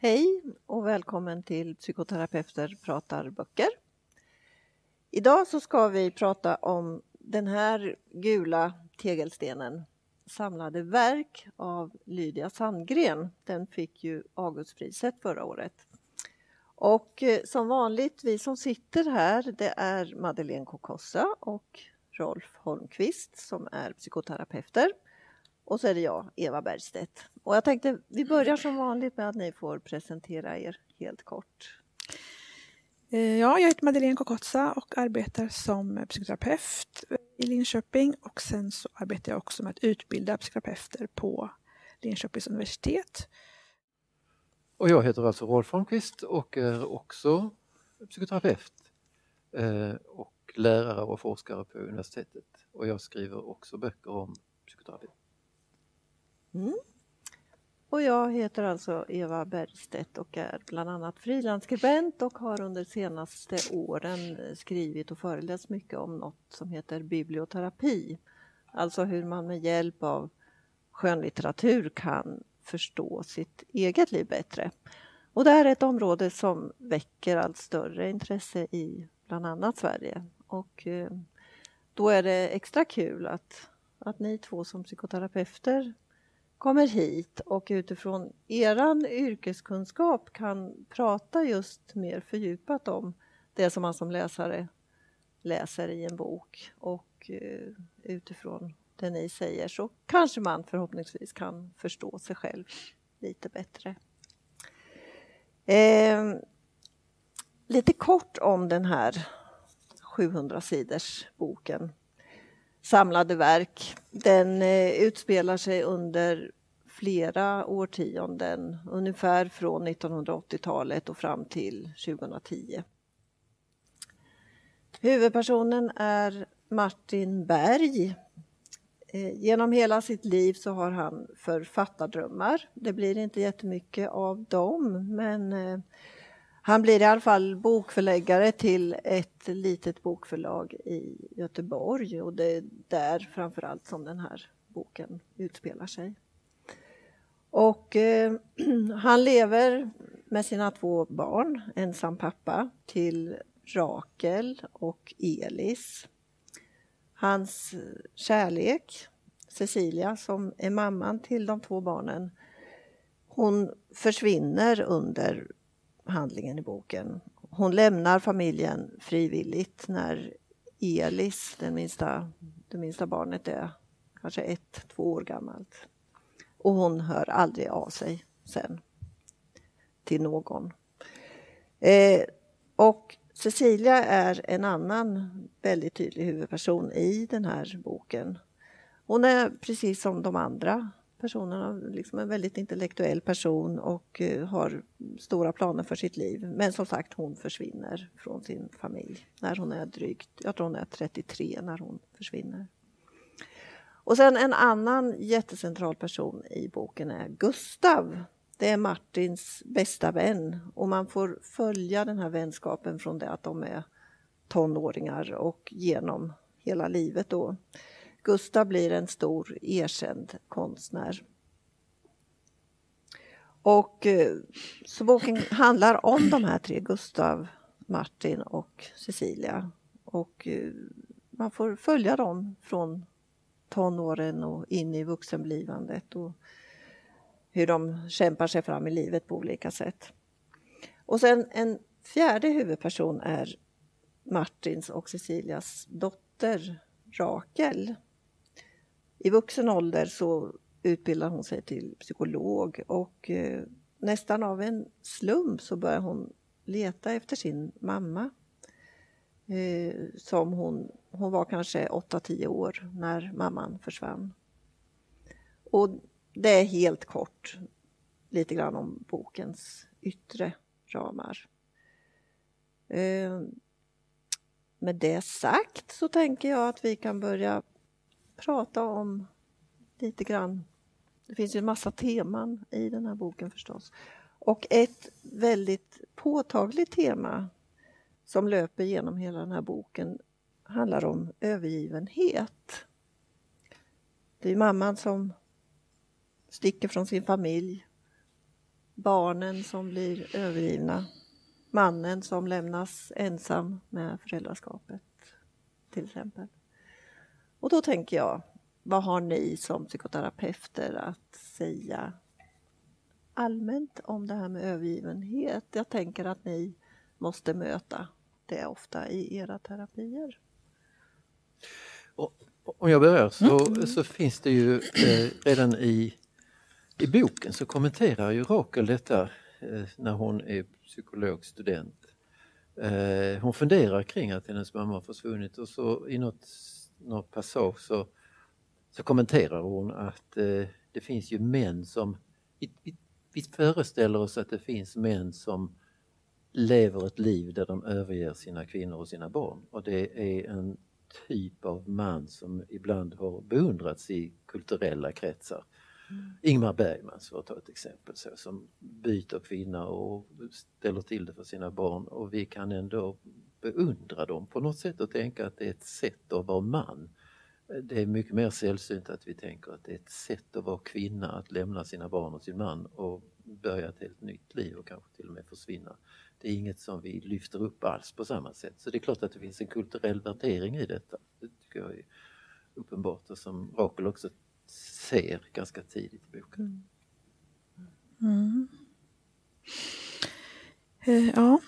Hej och välkommen till Psykoterapeuter pratar böcker. Idag så ska vi prata om den här gula tegelstenen Samlade verk av Lydia Sandgren. Den fick ju Augustpriset förra året. Och eh, som vanligt, vi som sitter här, det är Madeleine Kokossa och Rolf Holmqvist som är psykoterapeuter. Och så är det jag, Eva Bergstedt. Och jag tänkte vi börjar som vanligt med att ni får presentera er helt kort. Eh, ja, jag heter Madeleine Kokotsa och arbetar som psykoterapeut i Linköping och sen så arbetar jag också med att utbilda psykoterapeuter på Linköpings universitet. Och jag heter alltså Rolf Holmqvist och är också psykoterapeut eh, och lärare och forskare på universitetet. Och jag skriver också böcker om psykoterapi. Mm. Och jag heter alltså Eva Bergstedt och är bland annat frilansskribent och har under senaste åren skrivit och föreläst mycket om något som heter biblioterapi. Alltså hur man med hjälp av skönlitteratur kan förstå sitt eget liv bättre. Och det här är ett område som väcker allt större intresse i bland annat Sverige. Och eh, då är det extra kul att, att ni två som psykoterapeuter kommer hit och utifrån er yrkeskunskap kan prata just mer fördjupat om det som man som läsare läser i en bok och eh, utifrån det ni säger så kanske man förhoppningsvis kan förstå sig själv lite bättre. Eh, lite kort om den här 700 sidors boken Samlade verk. Den eh, utspelar sig under flera årtionden, ungefär från 1980-talet och fram till 2010. Huvudpersonen är Martin Berg eh, genom hela sitt liv så har han författardrömmar. Det blir inte jättemycket av dem men eh, han blir i alla fall bokförläggare till ett litet bokförlag i Göteborg och det är där framförallt som den här boken utspelar sig. Och eh, han lever med sina två barn, ensam pappa till Rakel och Elis. Hans kärlek, Cecilia, som är mamman till de två barnen, hon försvinner under handlingen i boken. Hon lämnar familjen frivilligt när Elis, den minsta, det minsta barnet, är kanske ett, två år gammalt. Och hon hör aldrig av sig sen till någon. Eh, och Cecilia är en annan väldigt tydlig huvudperson i den här boken. Hon är precis som de andra personerna liksom en väldigt intellektuell person och eh, har stora planer för sitt liv. Men som sagt, hon försvinner från sin familj när hon är drygt, jag tror hon är 33 när hon försvinner. Och sen en annan jättecentral person i boken är Gustav det är Martins bästa vän och man får följa den här vänskapen från det att de är tonåringar och genom hela livet då. Gustav blir en stor erkänd konstnär. Och eh, så boken handlar om de här tre, Gustav, Martin och Cecilia. Och eh, man får följa dem från tonåren och in i vuxenblivandet. Och hur de kämpar sig fram i livet på olika sätt. Och sen en fjärde huvudperson är Martins och Cecilias dotter Rakel. I vuxen ålder så utbildar hon sig till psykolog och eh, nästan av en slump så börjar hon leta efter sin mamma. Eh, som hon, hon var kanske 8-10 år när mamman försvann. Och det är helt kort lite grann om bokens yttre ramar. Eh, med det sagt så tänker jag att vi kan börja prata om lite grann. Det finns ju en massa teman i den här boken förstås. Och ett väldigt påtagligt tema som löper genom hela den här boken handlar om övergivenhet. Det är mamman som sticker från sin familj, barnen som blir övergivna, mannen som lämnas ensam med föräldraskapet till exempel. Och då tänker jag, vad har ni som psykoterapeuter att säga allmänt om det här med övergivenhet? Jag tänker att ni måste möta det ofta i era terapier. Om jag börjar så, mm. så finns det ju eh, redan i, i boken så kommenterar ju Rakel detta eh, när hon är psykologstudent. Eh, hon funderar kring att hennes mamma har försvunnit och så i något, någon passage så, så kommenterar hon att eh, det finns ju män som... Vi, vi, vi föreställer oss att det finns män som lever ett liv där de överger sina kvinnor och sina barn och det är en typ av man som ibland har beundrats i kulturella kretsar. Ingmar Bergman för att ta ett exempel så, som byter kvinna och ställer till det för sina barn och vi kan ändå beundra dem på något sätt och tänka att det är ett sätt att vara man. Det är mycket mer sällsynt att vi tänker att det är ett sätt att vara kvinna, att lämna sina barn och sin man och börja ett helt nytt liv och kanske till och med försvinna det är inget som vi lyfter upp alls på samma sätt. Så det är klart att det finns en kulturell värdering i detta. Det tycker jag är uppenbart och som Rakel också ser ganska tidigt i boken. Mm. mm. Eh, ja.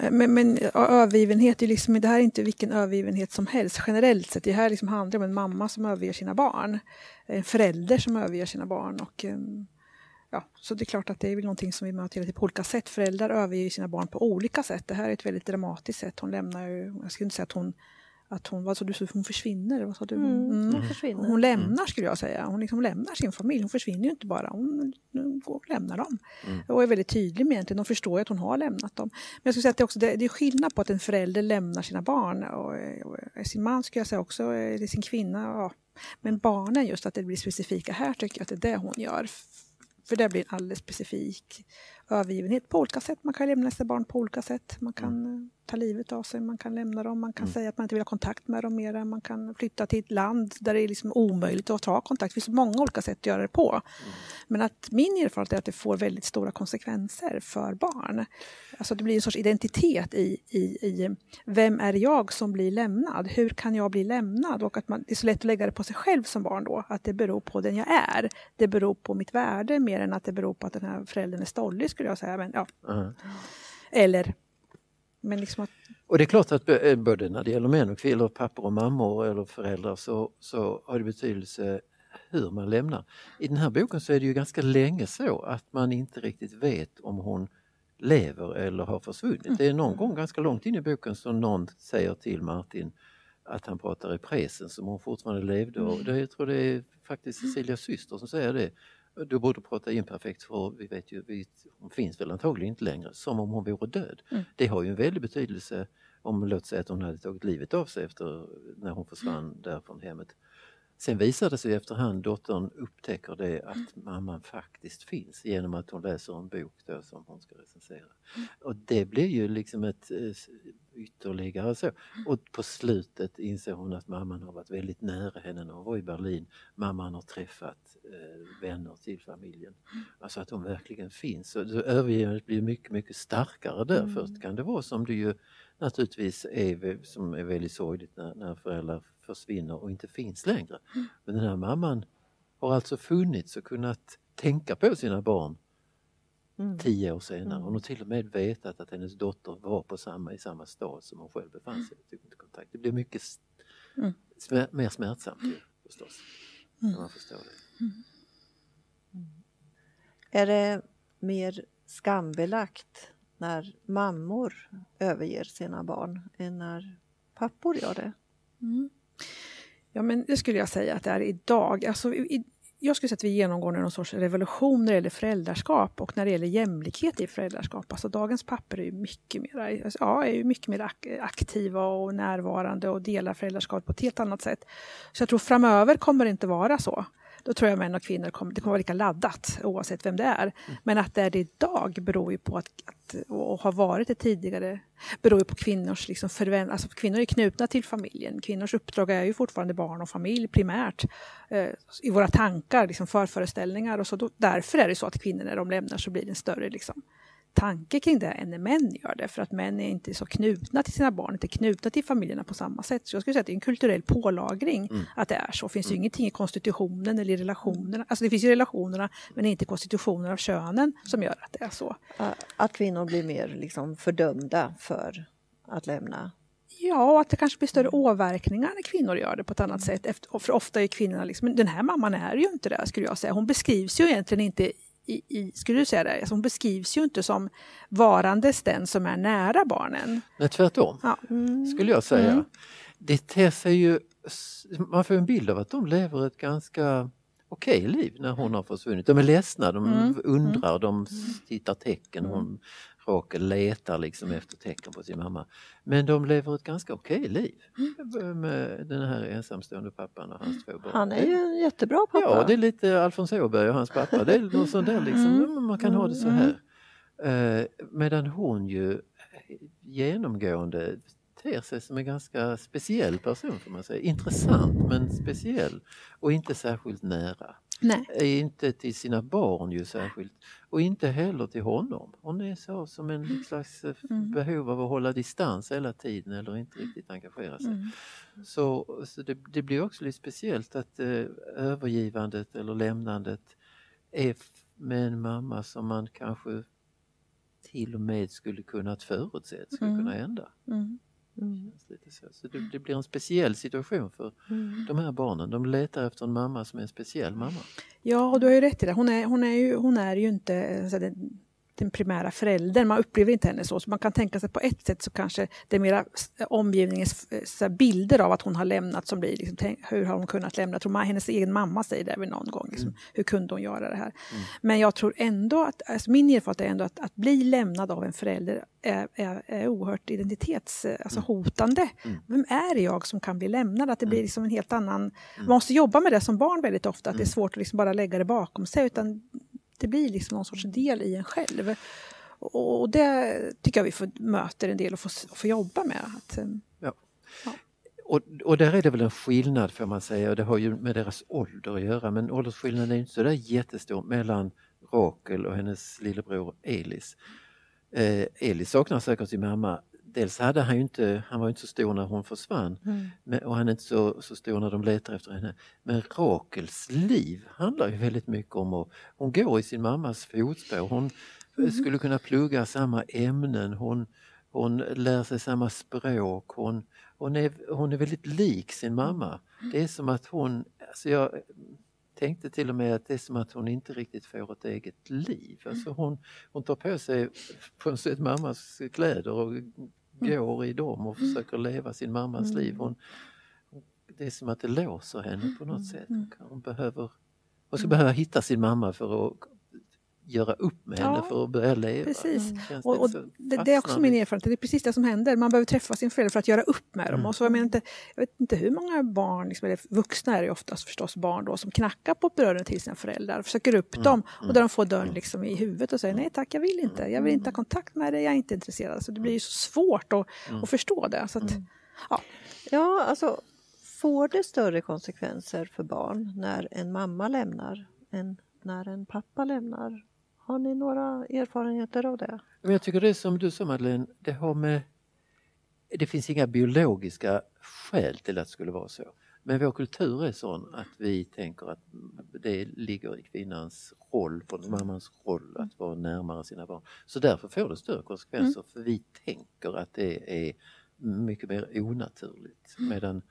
Eh, men, men övergivenhet, är liksom, det här är inte vilken övergivenhet som helst generellt sett. Det här liksom handlar om en mamma som överger sina barn. En förälder som överger sina barn. Och, eh, ja, så det är klart att det är väl någonting som vi möter på olika sätt. Föräldrar överger sina barn på olika sätt. Det här är ett väldigt dramatiskt sätt. Hon lämnar ju, jag skulle inte säga att hon att hon, vad sa du, hon försvinner? Vad sa du? Mm, mm. Hon, försvinner. hon lämnar skulle jag säga. Hon liksom lämnar sin familj. Hon försvinner ju inte bara, hon, hon går och lämnar dem. Mm. Och är väldigt tydlig med egentligen. De förstår ju att hon har lämnat dem. Men jag skulle säga att det, också, det, det är skillnad på att en förälder lämnar sina barn. Och, och sin man skulle jag säga också, eller sin kvinna. Ja. Men barnen just att det blir specifika här tycker jag att det är det hon gör. För det blir en alldeles specifik övergivenhet på olika sätt. Man kan lämna sina barn på olika sätt. Man kan mm. Eh, ta livet av sig, man kan lämna dem, man kan mm. säga att man inte vill ha kontakt med dem mera. Man kan flytta till ett land där det är liksom omöjligt att ta kontakt. Det finns många olika sätt att göra det på. Mm. Men att min erfarenhet är att det får väldigt stora konsekvenser för barn. Alltså det blir en sorts identitet i, i, i vem är jag som blir lämnad? Hur kan jag bli lämnad? Och att man, det är så lätt att lägga det på sig själv som barn då, att det beror på den jag är. Det beror på mitt värde mer än att det beror på att den här föräldern är stollig skulle jag säga. Men, ja. Mm. Eller men liksom att... Och det är klart att eh, både när det gäller män och kvinnor, pappor och mammor eller föräldrar så, så har det betydelse hur man lämnar. I den här boken så är det ju ganska länge så att man inte riktigt vet om hon lever eller har försvunnit. Mm. Det är någon gång ganska långt in i boken som någon säger till Martin att han pratar i presen som hon fortfarande levde och det, jag tror det är faktiskt Cecilias syster som säger det. Du borde prata imperfekt för vi vet ju, vi, hon finns väl antagligen inte längre, som om hon vore död. Mm. Det har ju en väldig betydelse om låt säga att hon hade tagit livet av sig efter när hon försvann mm. där från hemmet. Sen visar det sig efterhand, dottern upptäcker det att mm. mamman faktiskt finns genom att hon läser en bok då som hon ska recensera. Mm. Och det blir ju liksom ett eh, ytterligare så. Och på slutet inser hon att mamman har varit väldigt nära henne när hon var i Berlin. Mamman har träffat eh, vänner till familjen. Alltså att hon verkligen finns. Så övergivandet blir mycket, mycket starkare där. Mm. Först kan det vara som det ju naturligtvis är, som är väldigt sorgligt när, när föräldrar försvinner och inte finns längre. Men den här mamman har alltså funnits och kunnat tänka på sina barn mm. tio år senare. Mm. Hon har till och med vetat att hennes dotter var på samma, i samma stad som hon själv befann sig i. Kontakt. Det blir mycket mm. smär, mer smärtsamt ju, förstås. Mm. När man förstår det. Mm. Är det mer skambelagt när mammor överger sina barn än när pappor gör det? Mm. Ja, men det skulle jag säga att det är idag. Alltså, i, jag skulle säga att vi genomgår någon sorts revolution när det gäller föräldraskap och när det gäller jämlikhet i föräldraskap. Alltså dagens papper är mycket mer, alltså, ja, är mycket mer aktiva och närvarande och delar föräldraskapet på ett helt annat sätt. Så jag tror framöver kommer det inte vara så då tror jag män och kvinnor kommer, det kommer vara lika laddat oavsett vem det är. Mm. Men att det är det idag beror ju på att, att och har varit det tidigare, beror ju på kvinnors liksom förvänt, alltså kvinnor är knutna till familjen. Kvinnors uppdrag är ju fortfarande barn och familj primärt eh, i våra tankar, liksom förföreställningar och så. Då, därför är det så att kvinnor när de lämnar så blir det en större liksom, tanke kring det än när män gör det. För att män är inte så knutna till sina barn, inte knutna till familjerna på samma sätt. Så jag skulle säga att det är en kulturell pålagring mm. att det är så. Det finns ju mm. ingenting i konstitutionen eller i relationerna. Alltså det finns ju relationerna men inte konstitutionen av könen som gör att det är så. Att kvinnor blir mer liksom fördömda för att lämna Ja, och att det kanske blir större åverkningar när kvinnor gör det på ett annat sätt. För ofta är kvinnorna liksom, den här mamman är ju inte det skulle jag säga. Hon beskrivs ju egentligen inte i, i, skulle du säga det? Alltså hon beskrivs ju inte som varandes den som är nära barnen. Nej, tvärtom, ja. mm. skulle jag säga. Mm. Det ter sig ju, man får en bild av att de lever ett ganska okej liv när hon har försvunnit. De är ledsna, de mm. undrar, de tittar tecken. Hon Rakel letar liksom efter tecken på sin mamma. Men de lever ett ganska okej liv med den här ensamstående pappan och hans två barn. Han är ju en jättebra pappa. Ja, det är lite Alfons Åberg och hans pappa. Det är något sånt där liksom, mm. man kan ha det så här. Uh, medan hon ju genomgående ter sig som en ganska speciell person får man säga. Intressant men speciell och inte särskilt nära. Nej. Inte till sina barn ju särskilt och inte heller till honom. Hon är så som en mm. slags eh, mm. behov av att hålla distans hela tiden eller inte riktigt engagera sig. Mm. Så, så det, det, blir också lite speciellt att eh, övergivandet eller lämnandet är med en mamma som man kanske till och med skulle kunnat förutse skulle mm. kunna hända. Mm. Mm. Lite så. så det, det, blir en speciell situation för mm. de här barnen. De letar efter en mamma som är en speciell mamma. Ja, och du har ju rätt i det. Hon är, hon är, ju, hon är ju inte så den primära föräldern. Man upplever inte henne så. så man kan tänka sig på ett sätt så kanske det är mera omgivningens så bilder av att hon har lämnat som blir liksom, hur har hon kunnat lämna? Jag tror hennes egen mamma säger det väl någon gång. Liksom, mm. Hur kunde hon göra det här? Mm. Men jag tror ändå att, alltså min erfarenhet är ändå att, att bli lämnad av en förälder är, är, är oerhört identitetshotande. Alltså, mm. mm. Vem är jag som kan bli lämnad? Att det blir mm. liksom en helt annan... Mm. Man måste jobba med det som barn väldigt ofta, att det är svårt att liksom bara lägga det bakom sig. Utan det blir liksom någon sorts del i en själv. Och det tycker jag vi får, möter en del och får, får jobba med. Att, ehm, ja. ja. Och, och där är det väl en skillnad får man säga och det har ju med deras ålder att göra men åldersskillnaden är inte så där jättestor mellan Rakel och hennes lillebror Elis. Eh, Elis saknar säkert sin mamma dels hade han ju inte, han var inte så stor när hon försvann mm. och han är inte så, så stor när de letar efter henne. Men Rakels liv handlar ju väldigt mycket om att hon går i sin mammas fotspår. Hon mm. skulle kunna plugga samma ämnen, hon, hon lär sig samma språk, hon, hon, är, hon är väldigt lik sin mamma. Mm. Det är som att hon, alltså jag tänkte till och med att det är som att hon inte riktigt får ett eget liv. Alltså hon, hon tar på sig på något sätt mammas kläder och Mm. Går i dem och mm. försöker leva sin mammas liv. Mm. Hon, det är som att det låser henne på något sätt. Hon, behöver, hon ska behöva hitta sin mamma för att göra upp med henne ja, för att börja leva. Precis. Och, och det, det, är också min erfarenhet, det är precis det som händer. Man behöver träffa sin förälder för att göra upp med dem. Mm. Och så, jag, menar inte, jag vet inte hur många barn, liksom, eller vuxna är det oftast förstås barn då, som knackar på dörren till sina föräldrar, försöker upp mm. dem och där de får dörren liksom i huvudet och säger nej tack, jag vill inte, jag vill inte ha kontakt med dig, jag är inte intresserad. Så det blir ju så svårt att, att förstå det. Så att, ja. ja, alltså får det större konsekvenser för barn när en mamma lämnar än när en pappa lämnar? Har ni några erfarenheter av det? Jag tycker det är som du sa Madeleine, det har med... Det finns inga biologiska skäl till att det skulle vara så. Men vår kultur är sån att vi tänker att det ligger i kvinnans roll, på mammans roll att vara närmare sina barn. Så därför får det större konsekvenser mm. för vi tänker att det är mycket mer onaturligt. Mm. Medan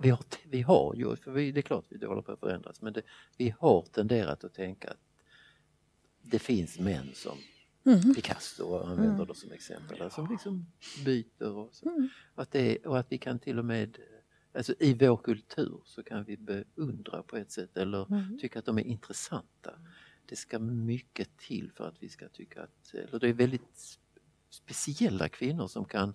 vi har, vi har ju, för vi, det är klart att det håller på att förändras, men det, vi har tenderat att tänka att det finns män som mm. Picasso använder mm. det som exempel, som liksom byter och. Mm. Att det, och att vi kan till och med Alltså i vår kultur så kan vi beundra på ett sätt eller mm. tycka att de är intressanta. Det ska mycket till för att vi ska tycka att, eller det är väldigt speciella kvinnor som kan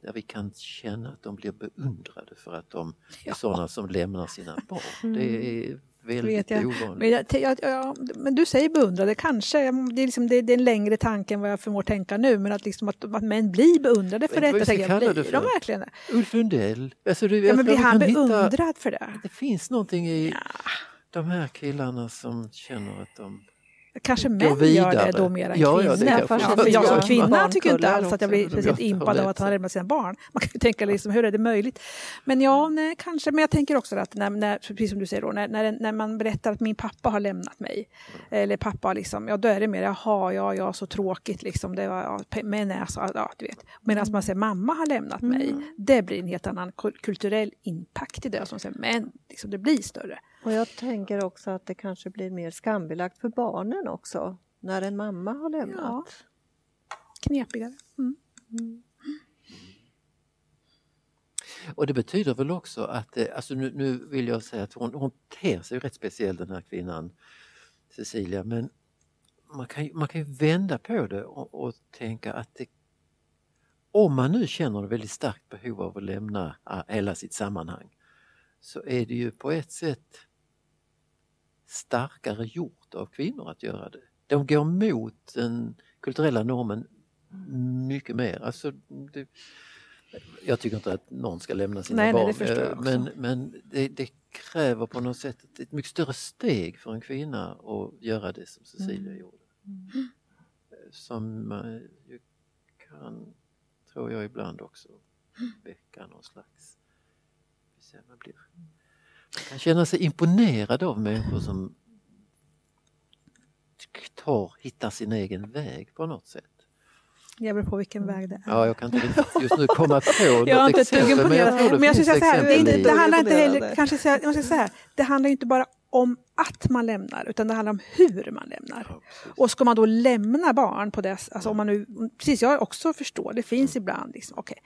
där vi kan känna att de blir beundrade för att de är Ja. sådana som lämnar sina barn. Mm. Det är väldigt Vet jag. ovanligt. Men, jag, jag, ja, men du säger beundrade, kanske. Det är, liksom, det, det är en längre tanke än vad jag förmår tänka nu. Men att, liksom, att, att män blir beundrade för vad detta. vi ska jag, kalla det de för? verkligen det? Ulf Lundell, alltså du, Ja, jag men tror blir han kan hitta- beundrad för det? Det finns någonting i Ja, de här killarna som känner att de kanske män gör det då mer än Ja, kvinnor. ja, det jag för, jag som kvinna tycker inte alls att jag blir speciellt impad av att han lämnar sina barn. Man kan ju tänka liksom, hur är det möjligt? Men ja, nej, kanske. Men jag tänker också att när, när, precis som du säger då, när, när, när man berättar att min pappa har lämnat mig. Eller pappa liksom, ja då är det mer, jaha, ja, ja, så tråkigt liksom. Det var, ja, men alltså, ja, du vet. Medan man säger mamma har lämnat mig, Mm. det blir en helt annan kul- kulturell impact i det. Som säger, men liksom, det blir större. Och jag tänker också att det kanske blir mer skambelagt för barnen också. När en mamma har lämnat. Knepigare. Mm. Och det betyder väl också att, eh, alltså nu, nu vill jag säga att hon, hon ter sig rätt speciell den här kvinnan, Cecilia, men man kan, ju- man kan ju vända på det och, och tänka att det, om man nu känner ett väldigt starkt behov av att lämna ah, hela sitt sammanhang så är det ju på ett sätt starkare gjort av kvinnor att göra det. De går mot den kulturella normen mycket mer. Alltså, det, jag tycker inte att någon ska lämna sina Nej, nej, barn det förstår jag eh, men, men det, det kräver på något sätt ett, ett mycket större steg för en kvinna att göra det som Cecilia Mm. gjorde. Eh, Som man ju kan, tror jag ibland också, väcka någon slags... Man, blir, man kan känna sig imponerad av människor som tar, hittar sin egen väg på något sätt. Det beror på vilken väg det är. Ja, jag kan inte just nu komma på något Jag är inte exempel, men jag det. tror det Men jag finns säga här, det, det handlar inte heller, kanske säga, jag måste säga det handlar inte bara om att man lämnar, utan det handlar om hur man lämnar. Ja. Och ska man då lämna barn på det, alltså om man nu, precis jag också förstår, det finns ibland liksom, okej,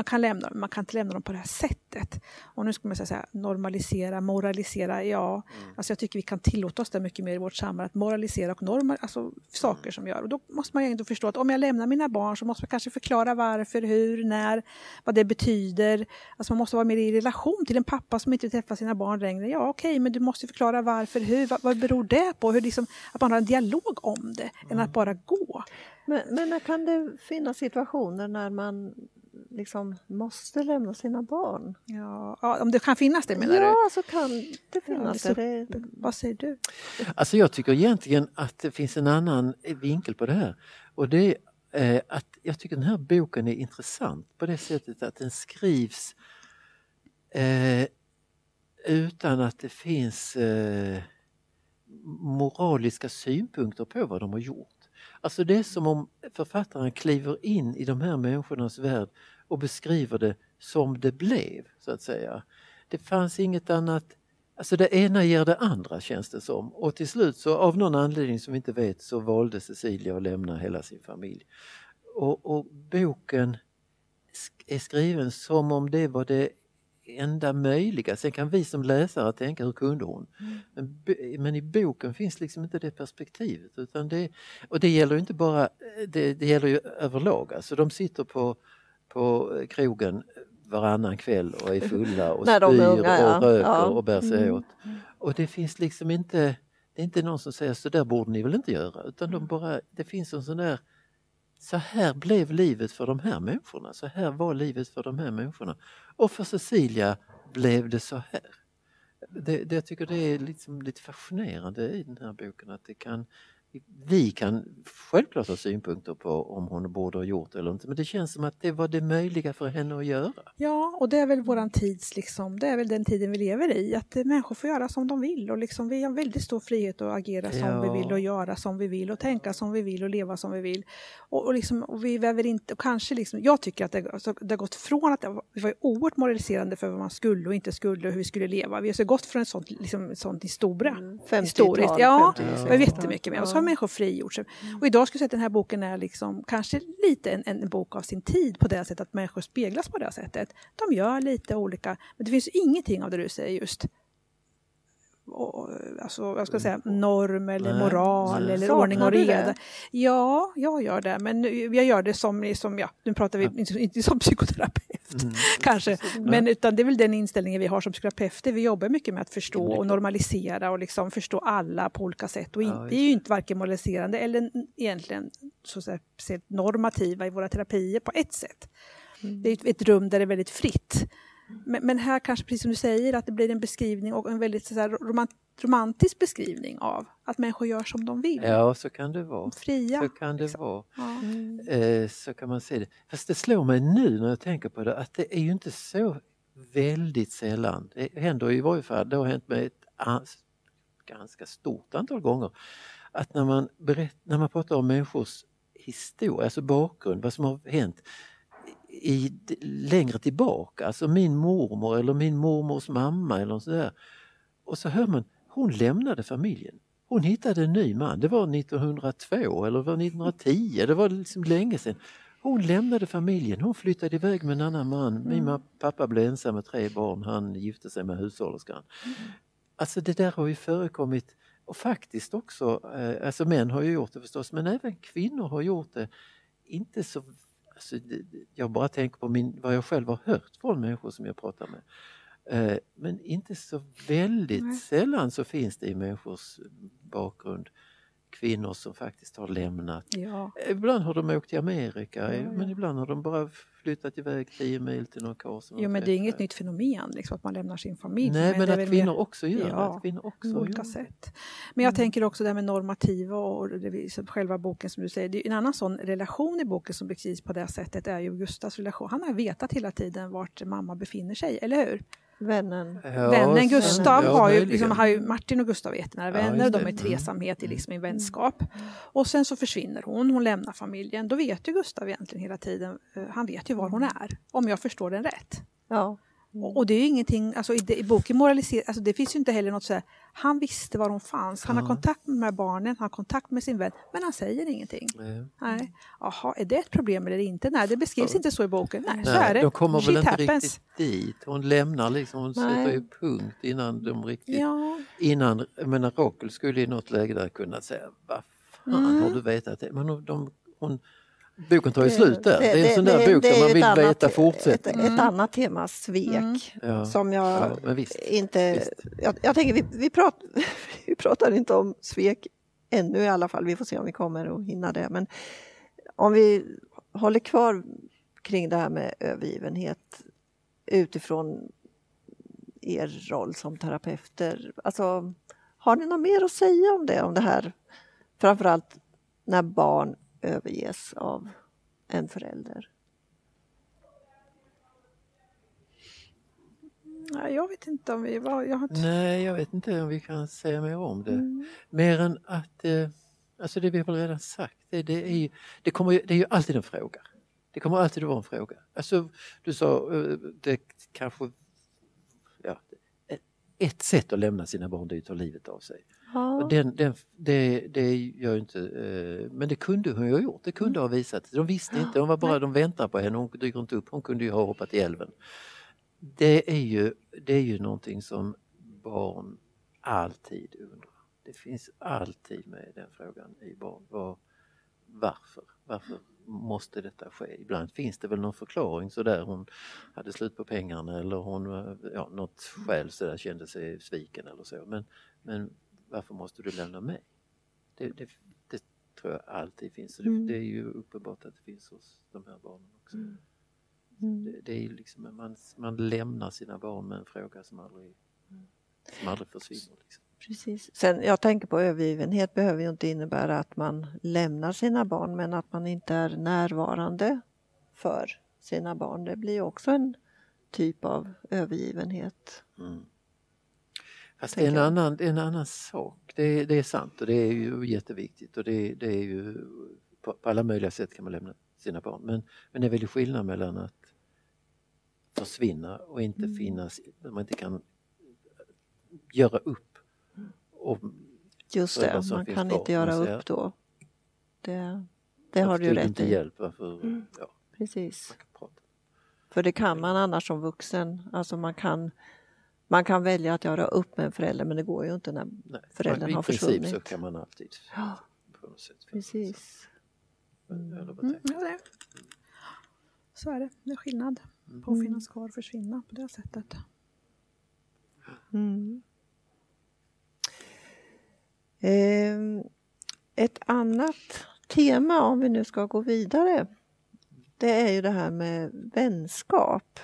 man kan lämna dem, man kan inte lämna dem på det här sättet. Och nu ska man säga normalisera, moralisera, ja, alltså jag tycker vi kan tillåta oss det mycket mer i vårt samhälle, att moralisera och normal, alltså saker som gör. Och då måste man ju ändå förstå att om jag lämnar mina barn så måste man kanske förklara varför, hur, när, vad det betyder. Alltså man måste vara mer i relation till en pappa som inte träffar sina barn längre. Ja, okej, men du måste förklara varför, hur, vad, vad beror det på? Hur liksom, att man har en dialog om det, än att bara gå. Men, men när kan det finnas situationer när man liksom måste lämna sina barn? Ja, ja, om det kan finnas det menar du? ja, så kan det finnas Ja, det. Vad säger du? Alltså jag tycker egentligen att det finns en annan vinkel på det här. Och det är eh, att jag tycker den här boken är intressant på det sättet att den skrivs eh, utan att det finns eh, moraliska synpunkter på vad de har gjort. Alltså det är som om författaren kliver in i de här människornas värld och beskriver det som det blev, så att säga. Det fanns inget annat Alltså det ena ger det andra känns det som och till slut så av någon anledning som vi inte vet så valde Cecilia att lämna hela sin familj. Och, och boken är skriven som om det var det enda möjliga. Sen kan vi som läsare tänka hur kunde hon? Men, b- men i boken finns liksom inte det perspektivet. Utan det, och det gäller inte bara, det, det gäller ju överlag. Alltså de sitter på, på krogen varannan kväll och är fulla och spyr unga, ja. och röker Ja. och bär sig Mm. åt. Och det finns liksom inte, det är inte någon som säger så där borde ni väl inte göra utan de bara, det finns en sån där så här blev livet för de här människorna, så här var livet för de här människorna. Och för Cecilia blev det så här. Det, det, jag tycker det är liksom lite fascinerande i den här boken att det kan, vi kan självklart ha synpunkter på om hon borde ha gjort det eller inte men det känns som att det var det möjliga för henne att göra. Ja, och det är väl våran tids, liksom, det är väl den tiden vi lever i, att människor får göra som de vill och liksom, vi har väldigt stor frihet att agera som Ja. vi vill och göra som vi vill och tänka som vi vill och leva som vi vill. Och, och, liksom, och vi väver inte, och kanske liksom, jag tycker att det, alltså, det har gått från att det var, vi var oerhört moraliserande för vad man skulle och inte skulle och hur vi skulle leva. Vi har så gått från ett sånt, liksom, sånt historia. Mm, 50-tal, Historiskt, ja. 50-tal, Det var jättemycket mer. Och så har människor frigjort sig. Och idag skulle jag säga att den här boken är liksom, kanske lite en, en bok av sin tid på det sättet att människor speglas på det sättet. De gör lite olika, men det finns ingenting av det du säger just och, alltså, vad ska jag säga, norm eller Nej, moral eller Saknar ordning och reda. Ja, jag gör det. Men jag gör det som, som ja, nu pratar vi inte, inte som psykoterapeut Mm. kanske. Nej. Men utan det är väl den inställningen vi har som psykoterapeuter. Vi jobbar mycket med att förstå och normalisera och liksom förstå alla på olika sätt. Och in, Ja, vi är ju inte varken moraliserande eller egentligen så normativa i våra terapier på ett sätt. Mm. Det är ett rum där det är väldigt fritt. Men, men här kanske, precis som du säger, att det blir en beskrivning och en väldigt så här, romant, romantisk beskrivning av att människor gör som de vill. Ja, så kan det vara. Fria. Så kan det liksom. vara. Ja. Mm. Så kan man se det. Fast det slår mig nu när jag tänker på det att det är ju inte så väldigt sällan. Det händer i varje fall, det har hänt mig ett ganska stort antal gånger, att när man, berätt, när man pratar om människors historia, alltså bakgrund, vad som har hänt i, längre tillbaka, alltså min mormor eller min mormors mamma eller sådär. Och så hör man, hon lämnade familjen. Hon hittade en ny man, det var 1902 eller var 1910, det var liksom länge sedan. Hon lämnade familjen, hon flyttade iväg med en annan man. Min ma- pappa blev ensam med tre barn, han gifte sig med hushållerskan. Alltså det där har ju förekommit och faktiskt också, eh, alltså män har ju gjort det förstås, men även kvinnor har gjort det. Inte så, alltså, jag bara tänker på min, vad jag själv har hört från människor som jag pratar med. Eh, Men inte så väldigt sällan så finns det i människors bakgrund kvinnor som faktiskt har lämnat. Ja. Ibland har de åkt till Amerika Ja, men ibland har de bara flyttat iväg 10 mil till någon karl som Jo, men det är inget nytt fenomen liksom, att man lämnar sin familj. Nej men är att kvinnor mer- också gör det. Ja, Att kvinnor också olika gör sätt. Men jag Mm. tänker också det här med normativa och det själva boken som du säger. Det är en annan sån relation i boken som beskrivs på det sättet är ju Gustavs relation. Han har vetat hela tiden vart mamma befinner sig, eller hur? Vännen. Ja, Vännen Gustav ja, har ju, liksom, har ju, Martin och Gustav är jättenära vänner, just de är i tresamhet i, Mm. liksom, i vänskap. Och sen så försvinner hon, hon lämnar familjen. Då vet ju Gustav egentligen hela tiden, eh, han vet ju var hon är, om jag förstår den rätt. Ja. Och, och det är ju ingenting, alltså i, i boken moraliserar, alltså det finns ju inte heller något så här, han visste var hon fanns, han har Ja. kontakt med de här barnen, han har kontakt med sin vän, men han säger ingenting. Nej. Nej, jaha, är det ett problem eller inte? Nej, det beskrivs Ja. inte så i boken. Nej, så Nej, är det. de kommer Shit väl inte happens. riktigt dit. Hon lämnar liksom, hon Nej. sätter ju punkt innan de riktigt... Ja, Innan, jag menar Rakel skulle i något läge där kunna säga vad fan Mm. har du vetat det? Men hon, de, hon, boken tar ju Det- slut där. Det, är en sån där det- bok det där är man ett vill annat- veta Ett, fortsättningen. ett annat tema, svek, Mm. Ja. som jag Ja, visst. inte... visst. Jag, jag tänker, vi, vi, prat, vi pratar inte om svek ännu i alla fall. Vi får se om vi kommer att hinna det. Men om vi håller kvar kring det här med övergivenhet utifrån er roll som terapeuter. Alltså, har ni något mer att säga om det? Om det här, framförallt när barn överges av en förälder. nej, jag vet inte om vi var... Jag har. Nej, jag vet inte om vi kan säga mer om det. Mm. Mer än att, eh, alltså det vi har redan sagt, det, det, är, ju, det, kommer, det är ju alltid en fråga. Det kommer alltid att vara en fråga. Alltså, du sa, eh, det kanske, ett sätt att lämna sina barn det är att ta livet av sig. Ja. Den, den, det, det gör inte, eh, men det kunde hon ju ha gjort, det kunde ha visat. De visste inte, de var bara, de väntar på henne, hon dyker inte upp, hon kunde ju ha hoppat i älven. Det är ju, det är ju någonting som barn alltid undrar. Det finns alltid med den frågan i barn. Var, varför? Varför måste detta ske? Ibland finns det väl någon förklaring sådär hon hade slut på pengarna eller hon, eh, ja, något skäl sådär kände sig sviken eller så. Men, men varför måste du lämna mig? Det, det, det tror jag alltid finns det, Mm. det är ju uppenbart att det finns hos de här barnen också. Mm. Det, det är liksom, man, man lämnar sina barn med en fråga som aldrig, som aldrig försvinner. Liksom. Precis. Sen, jag tänker på övergivenhet behöver ju inte innebära att man lämnar sina barn men att man inte är närvarande för sina barn. Det blir också en typ av övergivenhet. Mm. Fast det är en annan, en annan sak. Det är, det är sant och det är ju jätteviktigt och det, det är ju på, på alla möjliga sätt kan man lämna sina barn. Men, men det är väl skillnad mellan att försvinna och inte Mm. finnas, man inte kan göra upp. Och, Just det, man kan kvar, inte göra upp då. Det, det har du ju rätt inte i. hjälp, varför, Mm. ja, Precis. För det kan man annars som vuxen. Alltså man kan man kan välja att göra upp med en förälder men det går ju inte när Nej, föräldern I har princip försvunnit. så kan man alltid Ja, på något sätt. precis. Eller vad Mm, tänker ja, det. Så är det. Det är skillnad på att finnas kvar och försvinna på det sättet. Mm. Ehm, ett annat tema, om vi nu ska gå vidare, det är ju det här med vänskap.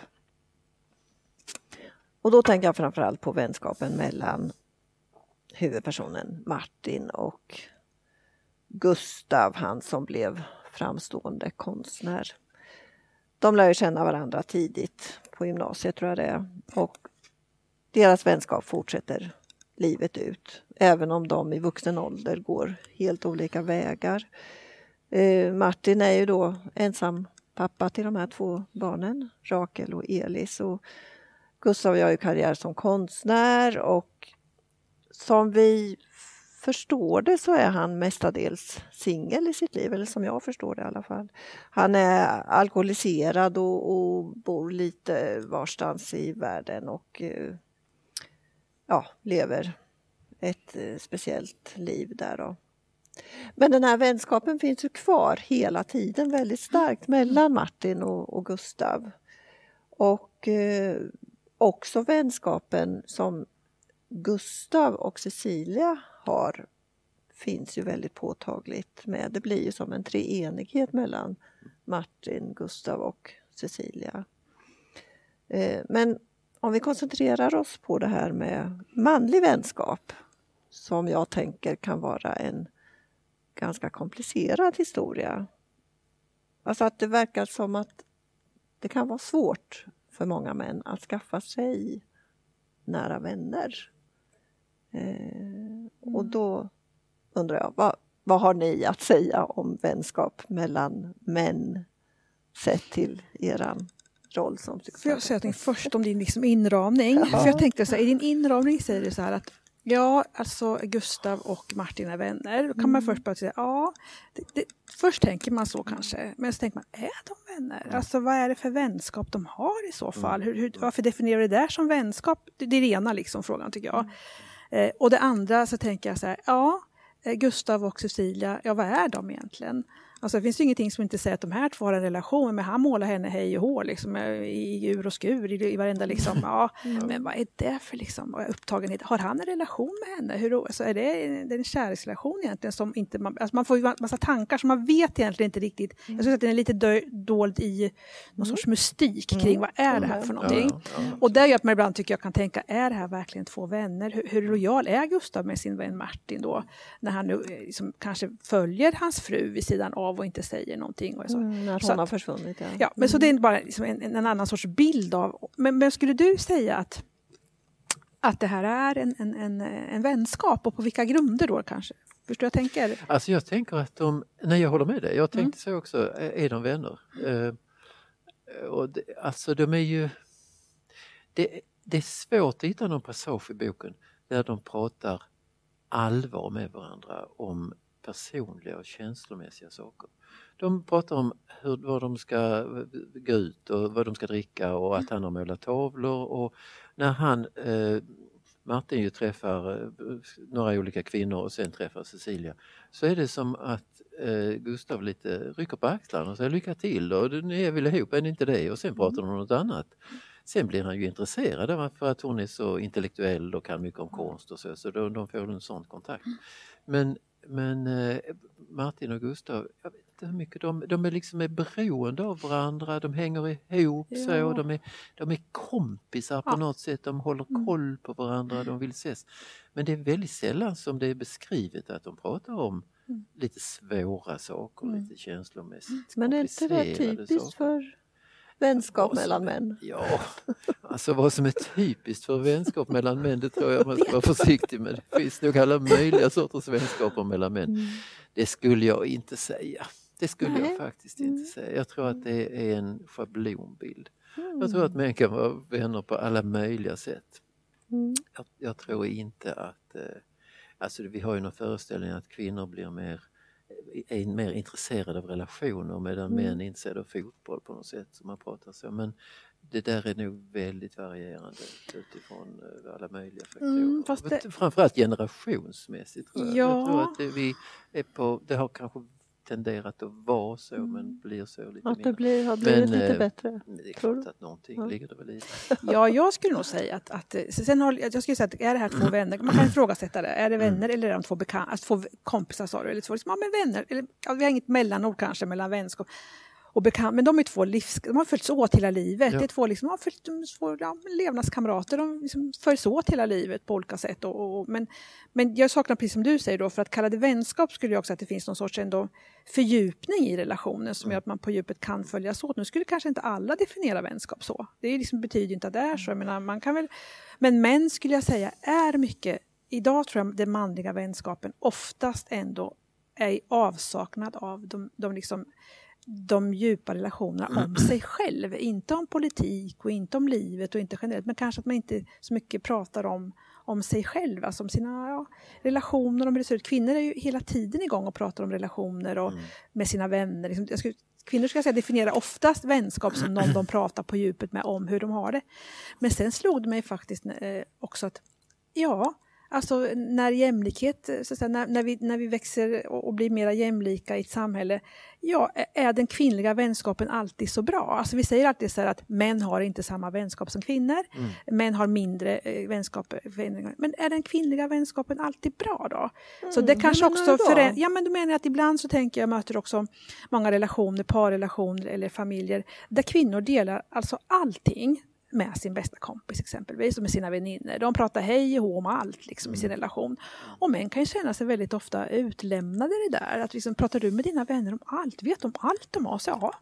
Och då tänker jag framförallt på vänskapen mellan huvudpersonen Martin och Gustav, han som blev framstående konstnär. De lär ju känna varandra tidigt på gymnasiet tror jag det är. Och deras vänskap fortsätter livet ut, även om de i vuxen ålder går helt olika vägar. Eh, Martin är ju då ensam pappa till de här två barnen, Rakel och Elis. Och Gustav gör ju karriär som konstnär och som vi förstår det så är han mestadels singel i sitt liv, eller som jag förstår det i alla fall. Han är alkoholiserad och, och bor lite varstans i världen och eh, ja, lever ett eh, speciellt liv där. Då. Men den här vänskapen finns ju kvar hela tiden väldigt starkt mellan Martin och, och Gustav. Och eh, också vänskapen som Gustav och Cecilia har finns ju väldigt påtagligt med. Det blir ju som en treenighet mellan Martin, Gustav och Cecilia. Eh, Men om vi koncentrerar oss på det här med manlig vänskap som jag tänker kan vara en ganska komplicerad historia. Alltså att det verkar som att det kan vara svårt för många män att skaffa sig nära vänner. Eh, och då undrar jag, vad, vad har ni att säga om vänskap mellan män sett till eran roll som Får jag psykoterapeut? säga någonting först om din liksom inramning? Ja. För jag tänkte så här, i din inramning säger du så här att Ja, alltså Gustav och Martin är vänner. Då kan man först bara säga, ja, det, det, först tänker man så kanske, men så tänker man, är de vänner? Alltså vad är det för vänskap de har i så fall? Hur, hur, varför definierar du det där som vänskap? Det, det är det ena liksom, frågan tycker jag. Eh, och det andra så tänker jag så här, ja, eh, Gustav och Cecilia, ja vad är de egentligen? Alltså det finns ju ingenting som inte säger att de här två har en relation, men han målar henne hej och hå liksom, eh, i ur och skur i, i varenda liksom, ja, men vad är det för liksom, upptagenhet? Har han en relation med henne? Hur, alltså, är det, det är en kärleksrelation egentligen som inte man, alltså man får ju en massa tankar som man vet egentligen inte riktigt. Jag skulle säga att den är lite dö, dold i någon sorts mystik kring vad är det här för någonting? Och det gör att man ibland tycker jag kan tänka, är det här verkligen två vänner? Hur, hur lojal är Gustav med sin vän Martin då? När han nu eh, liksom, kanske följer hans fru vid sidan av och inte säger någonting. Och så. Mm, när Så hon att- har försvunnit. Ja. Ja, men så det är bara liksom en, en annan sorts bild av... Men, men skulle du säga att, att det här är en, en, en, en vänskap och på vilka grunder då kanske? Förstår jag tänker? Alltså jag tänker att de, nej jag håller med dig, jag tänkte så också, är de vänner? Eh, och det, alltså de är ju, det, det är svårt att hitta någon passage i boken där de pratar allvar med varandra om personliga och känslomässiga saker. De pratar om hur, vad de ska gå ut och vad de ska dricka och att han har målat tavlor och när han eh, Martin ju träffar eh, några olika kvinnor och sen träffar Cecilia så är det som att eh, Gustav lite rycker på axlarna och säger lycka till och ni är väl ihop, är ni inte det? Och sen pratar de om något annat. Sen blir han ju intresserad av för att hon är så intellektuell och kan mycket om konst och så, så de, de får en sån kontakt. Men, men eh, Martin och Gustav, jag vet inte hur mycket de, de är liksom är beroende av varandra, de hänger ihop så, Ja. de är, de är kompisar på Ja. något sätt, de håller koll på varandra, de vill ses. Men det är väldigt sällan som det är beskrivet att de pratar om lite svåra saker, lite känslomässigt Men är inte det typiskt saker. för vänskap som- mellan män? Ja, alltså vad som är typiskt för vänskap mellan män det tror jag man ska vara försiktig med. Det finns nog alla möjliga sorters vänskaper mellan män. Det skulle jag inte säga. Det skulle Nej. jag faktiskt inte säga. Jag tror att det är en schablonbild. Jag tror att Mm. män kan vara vänner på alla möjliga sätt. Mm. Jag, jag tror inte att... Eh, alltså vi har ju någon föreställning att kvinnor blir mer är mer intresserade av relationer medan Mm. män är intresserade av fotboll på något sätt som man pratar så. Men det där är nog väldigt varierande utifrån eh, alla möjliga faktorer. Mm, fast det- Framförallt generationsmässigt tror jag. Ja. Jag tror att det, vi är på, det har kanske tenderat att vara så Mm. men blir så lite Att det blir, har blivit Men, lite eh, bättre. Det är klart att någonting Ja. ligger det väl i. Ja, jag skulle nog säga att, att eh, sen har, jag skulle säga att är det här två vänner, man kan ifrågasätta det, är det vänner eller är de två, bekan, alltså två kompisar sa du, eller två liksom, ja, men vänner, eller, ja, vi har inget mellanord kanske mellan vänskap och bekant, men de är två livs, de har följts åt hela livet, Ja. det är två, liksom, de har följt, de två ja, levnadskamrater, de liksom följs åt hela livet på olika sätt. Och, och, och, men, men jag saknar, precis som du säger, då, för att kalla det vänskap skulle jag också att det finns någon sorts ändå fördjupning i relationen som gör att man på djupet kan följas åt. Nu skulle kanske inte alla definiera vänskap så. Det liksom, betyder inte att det är så. Jag menar, man kan väl, men män skulle jag säga är mycket, idag tror jag den manliga vänskapen oftast ändå är i avsaknad av de, de, liksom, de djupa relationerna om sig själv. Inte om politik och inte om livet och inte generellt, men kanske att man inte så mycket pratar om om sig själv, alltså om sina ja, relationer, om hur det ser ut. Kvinnor är ju hela tiden igång och pratar om relationer och med sina vänner. Liksom, jag skulle, kvinnor ska jag säga definierar oftast vänskap som någon de pratar på djupet med om hur de har det. Men sen slog det mig faktiskt eh, också att ja, alltså när jämlikhet, så att säga, när, när, vi, när vi växer och, och blir mer jämlika i ett samhälle, ja, är den kvinnliga vänskapen alltid så bra? Alltså vi säger alltid så här att män har inte samma vänskap som kvinnor, män har mindre eh, vänskap, men är den kvinnliga vänskapen alltid bra då? så det kanske också, du då? förä- ja men då menar jag att ibland så tänker jag, möter också många relationer, parrelationer eller familjer, där kvinnor delar alltså allting med sin bästa kompis exempelvis och med sina vänner. De pratar hej och hå om allt liksom, i sin relation. Och män kan ju känna sig väldigt ofta utlämnade i det där. Att liksom, pratar du med dina vänner om allt? Vet de allt om oss? Ja.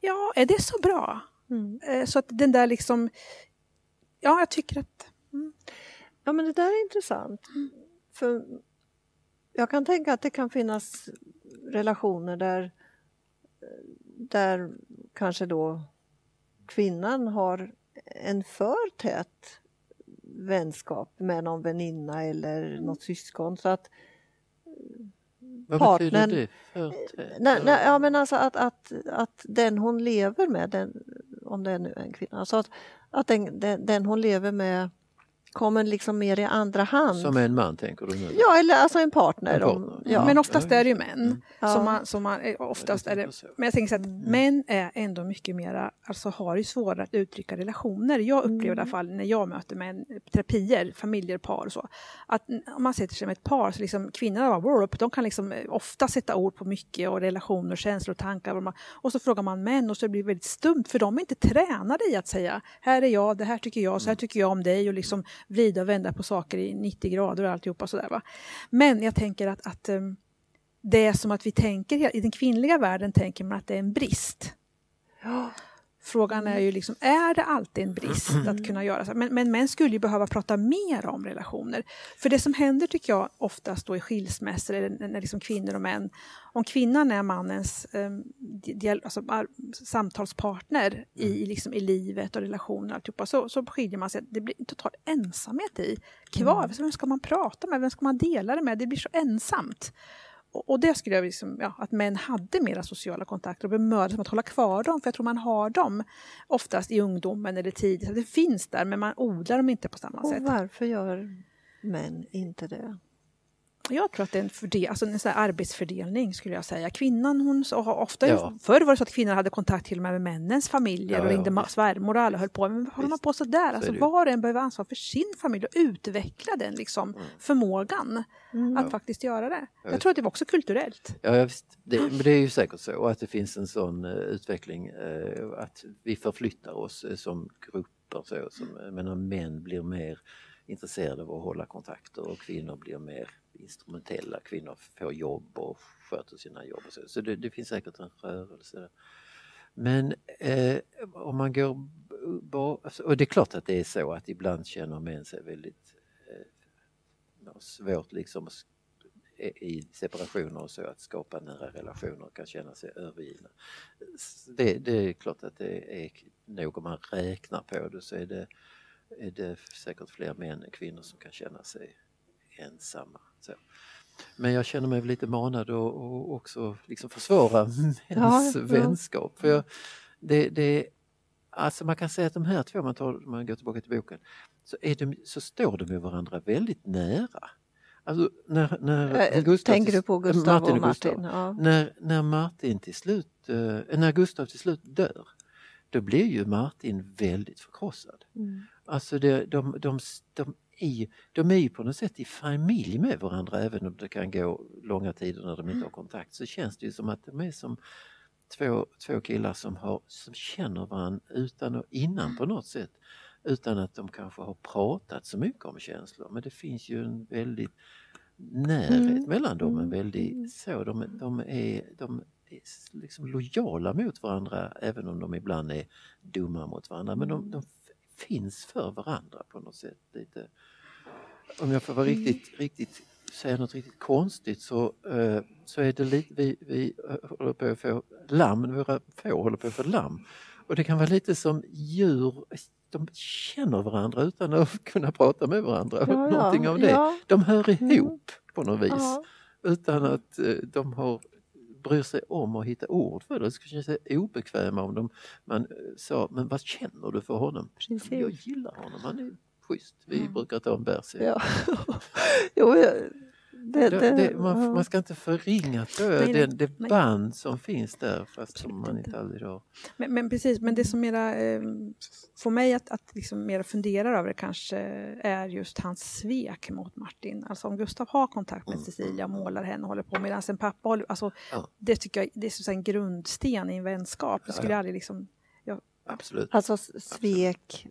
Ja, är det så bra? Mm. Eh, Så att den där liksom... Ja, jag tycker att... Ja men det där är intressant. För jag kan tänka att det kan finnas relationer där, där kanske då kvinnan har en för tät vänskap med någon väninna eller något syskon. Så att, Vad Partnern- betyder det? Nej, nej, ja, men alltså att, att, att den hon lever med, den, om det är nu en kvinna, alltså att, att den, den, den hon lever med kommer liksom mer i andra hand. Som en man tänker du nu? Ja, eller alltså en partner. En om, partner. ja. Men oftast är det ju män. Mm. Som man, som man, eh, oftast är det, Så. men jag tänker så att män är ändå mycket mera, alltså har ju svårare att uttrycka relationer. Jag upplever i alla fall när jag möter män, terapier, familjer, par och så. Att om man sätter sig med ett par så liksom kvinnorna bara, de kan liksom eh, ofta sätta ord på mycket och relationer, känslor och tankar. Och, man, och så frågar man män och så blir det väldigt stumt för de är inte tränade i att säga här är jag, det här tycker jag, så här tycker jag om dig och liksom vrida och vända på saker i 90 grader och alltihopa sådär. Va? Men jag tänker att, att ehm, det är som att vi tänker, i den kvinnliga världen tänker man att det är en brist. Frågan är ju liksom, är det alltid en brist att kunna göra så? Men, men män skulle ju behöva prata mer om relationer. För det som händer tycker jag oftast då i skilsmässor, eller när liksom kvinnor och män, om kvinnan är mannens um, dial, alltså, ar, samtalspartner i, liksom, i livet och relationer och alltihopa, så, så skiljer man sig. Det blir total ensamhet i kvar. Så Vem ska man prata med? Vem ska man dela det med? Det blir så ensamt. Och, det skulle jag liksom, ja, att män hade mera sociala kontakter och bemödade sig att hålla kvar dem. För jag tror man har dem oftast i ungdomen eller tidigt. Det finns där men man odlar dem inte på samma Och sätt. varför gör män inte det? Jag tror att det är en, fördel, alltså en sån här arbetsfördelning skulle jag säga. Kvinnan, hon så har ofta, Ja. förr var det så att kvinnor hade kontakt till och med med männens familjer Ja, och ja, ringde visst. svärmor och alla höll på. Men vad håller man på så där? är Alltså var och en behöver ansvar för sin familj och utveckla den liksom, förmågan att faktiskt göra det. Jag visst. tror att det var också kulturellt. Ja, ja, visst. Det, men det är ju säkert så och att det finns en sån eh, utveckling eh, att vi förflyttar oss eh, som grupper. Så, som, jag menar, män blir mer intresserade av att hålla kontakter och kvinnor blir mer instrumentella. Kvinnor får jobb och sköter sina jobb. Och så så det, det finns säkert en rörelse där. Men eh, om man går... Alltså, och det är klart att det är så att ibland känner män sig väldigt eh, svårt liksom i separationer och så att skapa nära relationer och kan känna sig övergivna. Det, det är klart att det är nog om man räknar på det så är det, är det säkert fler män än kvinnor som kan känna sig ensamma. Så. Men jag känner mig lite manad att också liksom försvara mäns Ja, vänskap. För jag, det, det, Alltså man kan säga att de här två, om man, tar, man går tillbaka till boken, så, är de, så står de med varandra väldigt nära. Alltså när, när Äh, Gustav Tänker till- du på Gustav Martin och Gustav. Martin? Ja. När, när Martin till slut, eh, när Gustav till slut dör, då blir ju Martin väldigt förkrossad. Mm. Alltså det, de, de, de, är, de är ju på något sätt i familj med varandra även om det kan gå långa tider när de inte har kontakt så känns det ju som att de är som två, två killar som, har, som känner varandra utan och innan på något sätt utan att de kanske har pratat så mycket om känslor men det finns ju en väldigt närhet Mm. mellan dem, en Mm. väldigt så, de, de är, de är liksom lojala mot varandra även om de ibland är dumma mot varandra men de, de finns för varandra på något sätt. Lite. Om jag får vara riktigt, riktigt säga något riktigt konstigt så, eh, så är det lite, vi, vi eh, håller på att få lamm, våra får håller på att få lamm. Och det kan vara lite som djur, de känner varandra utan att kunna prata med varandra. Ja, ja, Någonting av det. ja. De hör Mm. ihop på något vis Ja. utan att eh, de har bryr sig om att hitta ord för det. Det skulle känna sig obekväma om de, man eh, sa, men vad känner du för honom? Precis. Jag gillar honom, han är schysst. Vi Mm. brukar ta en bärs. Ja. jo, det, Det, det, man, man ska inte förringa jag, nej, det, band som finns där fast som man inte. alltid har. Men, men precis, men det som mera, eh, får mig att, att liksom mera fundera över det kanske är just hans svek mot Martin. Alltså om Gustav har kontakt med Mm. Cecilia, målar henne och håller på medan en pappa håller, alltså Ja. det tycker jag det är en grundsten i en vänskap. Det skulle Ja, ja. jag aldrig liksom, Absolut. Alltså svek,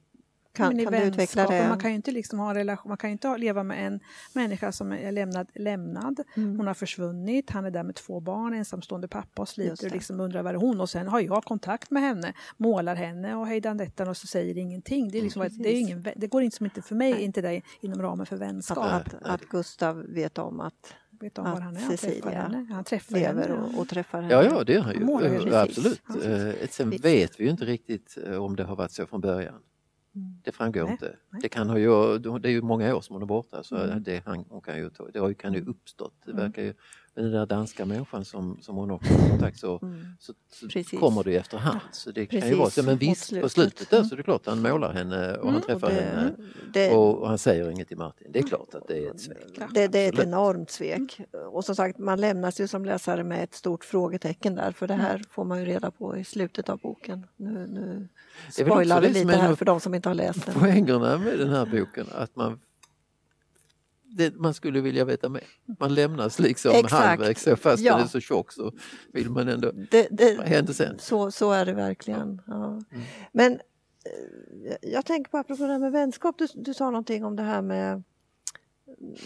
kan, kan du utveckla det? Man kan ju inte liksom ha en relation, man kan ju inte ha- leva med en människa som är lämnad, lämnad. Mm. Hon har försvunnit, han är där med två barn, ensamstående pappa och sliter och liksom undrar var är hon och sen har jag kontakt med henne, målar henne och hejdan detta och så säger ingenting. Det, är liksom, Mm, det, ingen, det går inte som inte för mig, Nej. inte det inom ramen för Att, vänskap. att, Nej, att Gustav vet om att Vet om att var han är, han träffar Cecilia henne. Han träffar lever henne. och, och träffar henne. Ja, ja det är han ju. Eh. Absolut. Eh, Sen vet vi ju inte riktigt eh, om det har varit så från början. Det framgår Nej, inte. nej. Det, kan ha ju, det är ju många år som hon är borta så Mm. det, han, hon kan ju, det har ju- kan ju uppstått. Det Mm. verkar ju, med den där danska människan som, som hon också har kontakt så, Mm. så, så Precis. kommer det ju efterhand. Så det kan ju Precis, vara så. Men visst, på slutet. där så är det klart han målar henne och han Mm. träffar Och henne det, det, och, och han säger inget till Martin. Det är klart att det är ett svek. det, det är ett enormt svek. Och som sagt, man lämnas ju som läsare med ett stort frågetecken där, för det här får man ju reda på i slutet av boken. Nu, nu Det spoilar vi det lite är här för de som inte har läst den. Poängerna med den här boken att man det, man skulle vilja veta mer. Man lämnas liksom Exakt. halvvägs så fast Ja. den är så tjock så vill man ändå, Det, det, vad hände sen? Så, så är det verkligen. Ja. Mm. Men eh, jag tänker på apropå det här med vänskap, du, du sa någonting om det här med,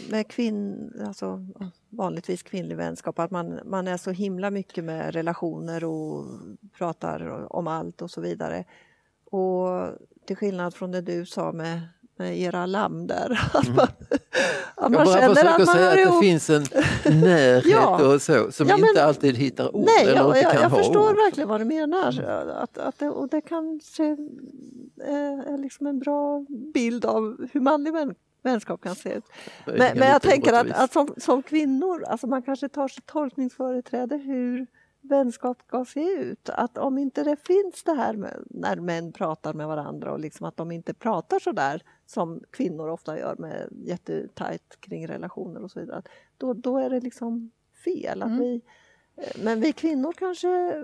med kvinn, alltså vanligtvis kvinnlig vänskap, att man, man är så himla mycket med relationer och pratar om allt och så vidare. Och till skillnad från det du sa med, med era lamm där, att man, att Mm. Jag man bara känner försöker att säga att det ihop. finns en närhet Ja. och så som Ja, men- inte alltid hittar ord Nej, eller jag, inte jag, kan jag ha förstår ord. verkligen vad du menar. Att, att det, och det kanske är, är liksom en bra bild av hur manlig vän, vänskap kan se ut. Men, men jag tänker att, att som, som kvinnor, alltså man kanske tar sig tolkningsföreträde hur vänskap ska se ut. Att om inte det finns det här med, när män pratar med varandra och liksom att de inte pratar så där som kvinnor ofta gör med jättetajt kring relationer och så vidare. Då, då är det liksom fel. Att Mm. vi, men vi kvinnor kanske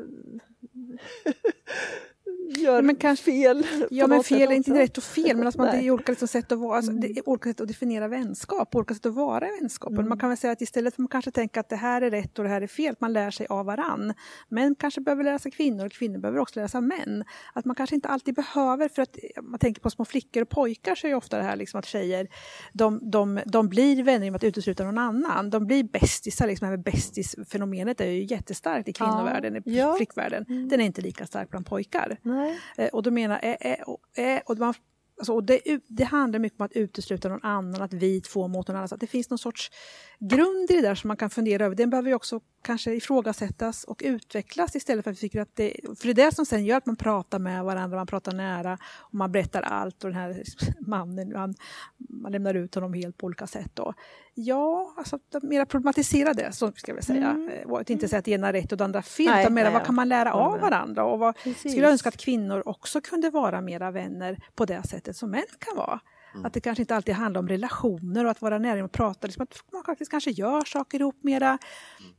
gör men kanske- fel. Ja men fel är inte rätt och fel men alltså man, det är olika liksom sätt att vara, alltså, Mm. det olika sätt att definiera vänskap, olika sätt att vara i vänskapen. Mm. Man kan väl säga att istället för att man kanske tänker att det här är rätt och det här är fel, att man lär sig av varann. Män kanske behöver lära sig kvinnor och kvinnor behöver också lära sig av män. Att man kanske inte alltid behöver, för att man tänker på små flickor och pojkar så är ju ofta det här liksom att tjejer, de, de, de blir vänner genom att utesluta någon annan. De blir bästisar, liksom det här med bästisfenomenet är ju jättestarkt i kvinnovärlden, i Ja. flickvärlden. Mm. Den är inte lika stark bland pojkar. Nej. Eh, och då menar eh, eh, och, eh, och man, alltså, och det, det handlar mycket om att utesluta någon annan, att vi två mot någon annan. Så att det finns någon sorts grund i det där som man kan fundera över. Den behöver ju också kanske ifrågasättas och utvecklas istället för att vi tycker att det, för det är det som sen gör att man pratar med varandra, man pratar nära och man berättar allt och den här mannen, han, man lämnar ut honom helt på olika sätt då. Ja, alltså mera problematisera det, så ska jag säga. Mm. Och att inte säga att det ena är rätt och det andra fel, utan mera vad kan man lära av varandra och vad Precis. skulle jag önska att kvinnor också kunde vara mera vänner på det sättet som män kan vara. Mm. Att det kanske inte alltid handlar om relationer och att vara nära och prata. Liksom att man faktiskt kanske gör saker ihop mera.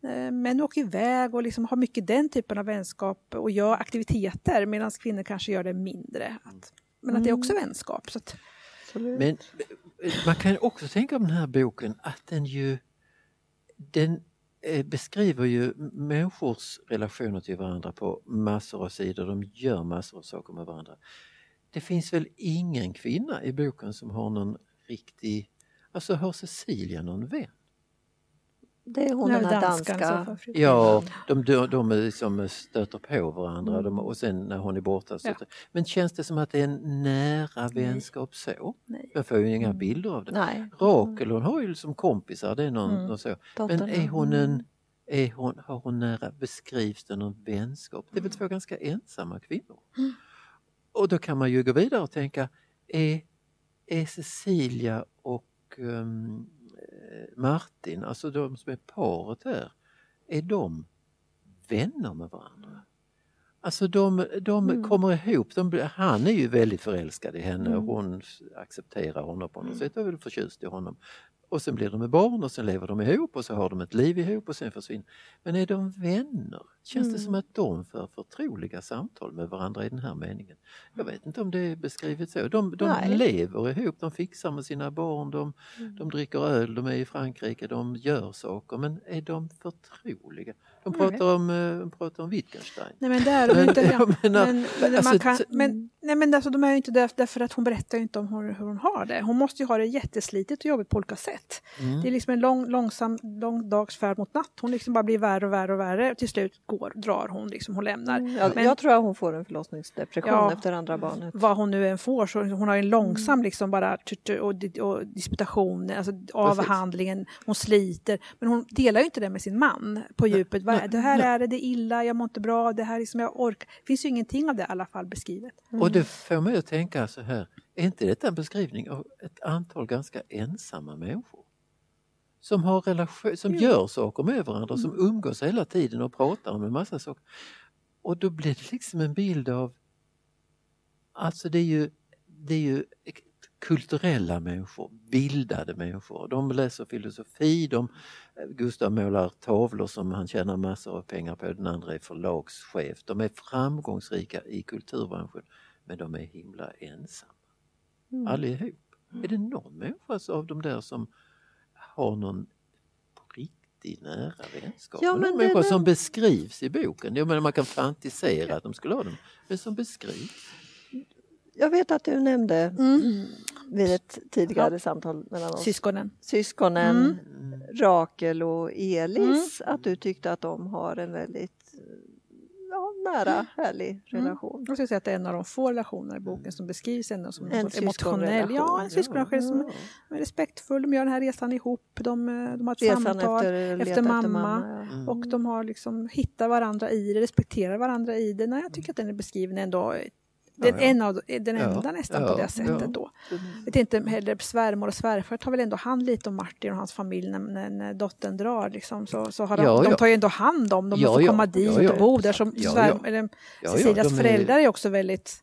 Mm. Eh, män åker iväg och liksom har mycket den typen av vänskap och gör aktiviteter medan kvinnor kanske gör det mindre. Att, men att det är också mm. vänskap. Så att, men man kan också tänka om den här boken att den ju den eh, beskriver ju människors relationer till varandra på massor av sidor. De gör massor av saker med varandra det finns väl ingen kvinna i boken som har någon riktig, alltså har Cecilia någon vän? Det är hon den här danska. Ja, de, de, de liksom stöter på varandra mm. de, och sen när hon är borta. Så ja. Men känns det som att det är en nära vänskap så? Nej. Jag får ju inga mm. bilder av det. Nej. Rakel hon har ju liksom kompisar, det är någon, mm. någon så. Men är hon en, mm. är hon, har hon nära, beskrivs det någon vänskap? Det är väl två ganska ensamma kvinnor? Och då kan man ju gå vidare och tänka, är, är Cecilia och um, Martin, alltså de som är paret här, är de vänner med varandra? Alltså de, de mm. kommer ihop, de, han är ju väldigt förälskad i henne mm. och hon accepterar honom på något mm. sätt och är förtjust i honom. Och sen blir de med barn och sen lever de ihop och så har de ett liv ihop och sen försvinner Men är de vänner? Känns mm. det som att de för förtroliga samtal med varandra i den här meningen? Jag vet inte om det är beskrivet så. De, de lever ihop, de fixar med sina barn, de, mm. de dricker öl, de är i Frankrike, de gör saker men är de förtroliga? De pratar om, eh, de pratar om Wittgenstein. Nej men det är de inte. men, men, alltså, kan, men, nej, men alltså, de är ju inte där därför att hon berättar inte om hur, hur hon har det. Hon måste ju ha det jätteslitigt och jobbigt på olika sätt. Mm. Det är liksom en lång, långsam, lång dags färd mot natt. Hon liksom bara blir värre och värre och värre. Till slut går, drar hon, liksom, hon lämnar. Mm, jag, men, jag tror att hon får en förlossningsdepression ja, efter andra barnet. Vad hon nu än får, så hon har en långsam mm. liksom bara och, och disputation, alltså avhandlingen, hon sliter. Men hon delar ju inte det med sin man på djupet. Nej, det här är det, det är illa, jag mår inte bra, det här liksom jag orkar. Det finns ju ingenting av det i alla fall beskrivet. Mm. Och det får mig att tänka så här, är inte detta en beskrivning av ett antal ganska ensamma människor? Som, har relation, som gör saker med varandra, som mm. umgås hela tiden och pratar om en massa saker. Och då blir det liksom en bild av, alltså det är ju, det är ju kulturella människor, bildade människor. De läser filosofi, de, Gustav målar tavlor som han tjänar massor av pengar på, den andra är förlagschef. De är framgångsrika i kulturbranschen men de är himla ensamma. Mm. Allihop. Mm. Är det någon människa av de där som har någon riktigt nära vänskap ja, med människor som beskrivs i boken. Jag menar man kan fantisera att de skulle ha dem, men som beskrivs. Jag vet att du nämnde mm. vid ett tidigare ja. samtal mellan oss syskonen, syskonen mm. Rakel och Elis, mm. att du tyckte att de har en väldigt nära, mm. härlig mm. relation. Mm. Jag skulle säga att det är en av de få relationer i boken som beskrivs ändå som en emotionell. Ja, en syskonrelation som är respektfull. De gör den här resan ihop. De, de har ett resan samtal efter, efter mamma. Efter mamma ja. Och de har liksom hittat varandra i det, respekterar varandra i det. Nej, jag tycker att den är beskriven ändå den, ja, En av, den enda ja, nästan på det sättet då. Jag vet inte heller, svärmor och svärfar tar väl ändå hand lite om Martin och hans familj när, när, när dottern drar. Liksom, så, så har de, de tar ju ändå hand om dem ja, och får komma dit och bo där. Som svär, eller, Cecilias föräldrar är också väldigt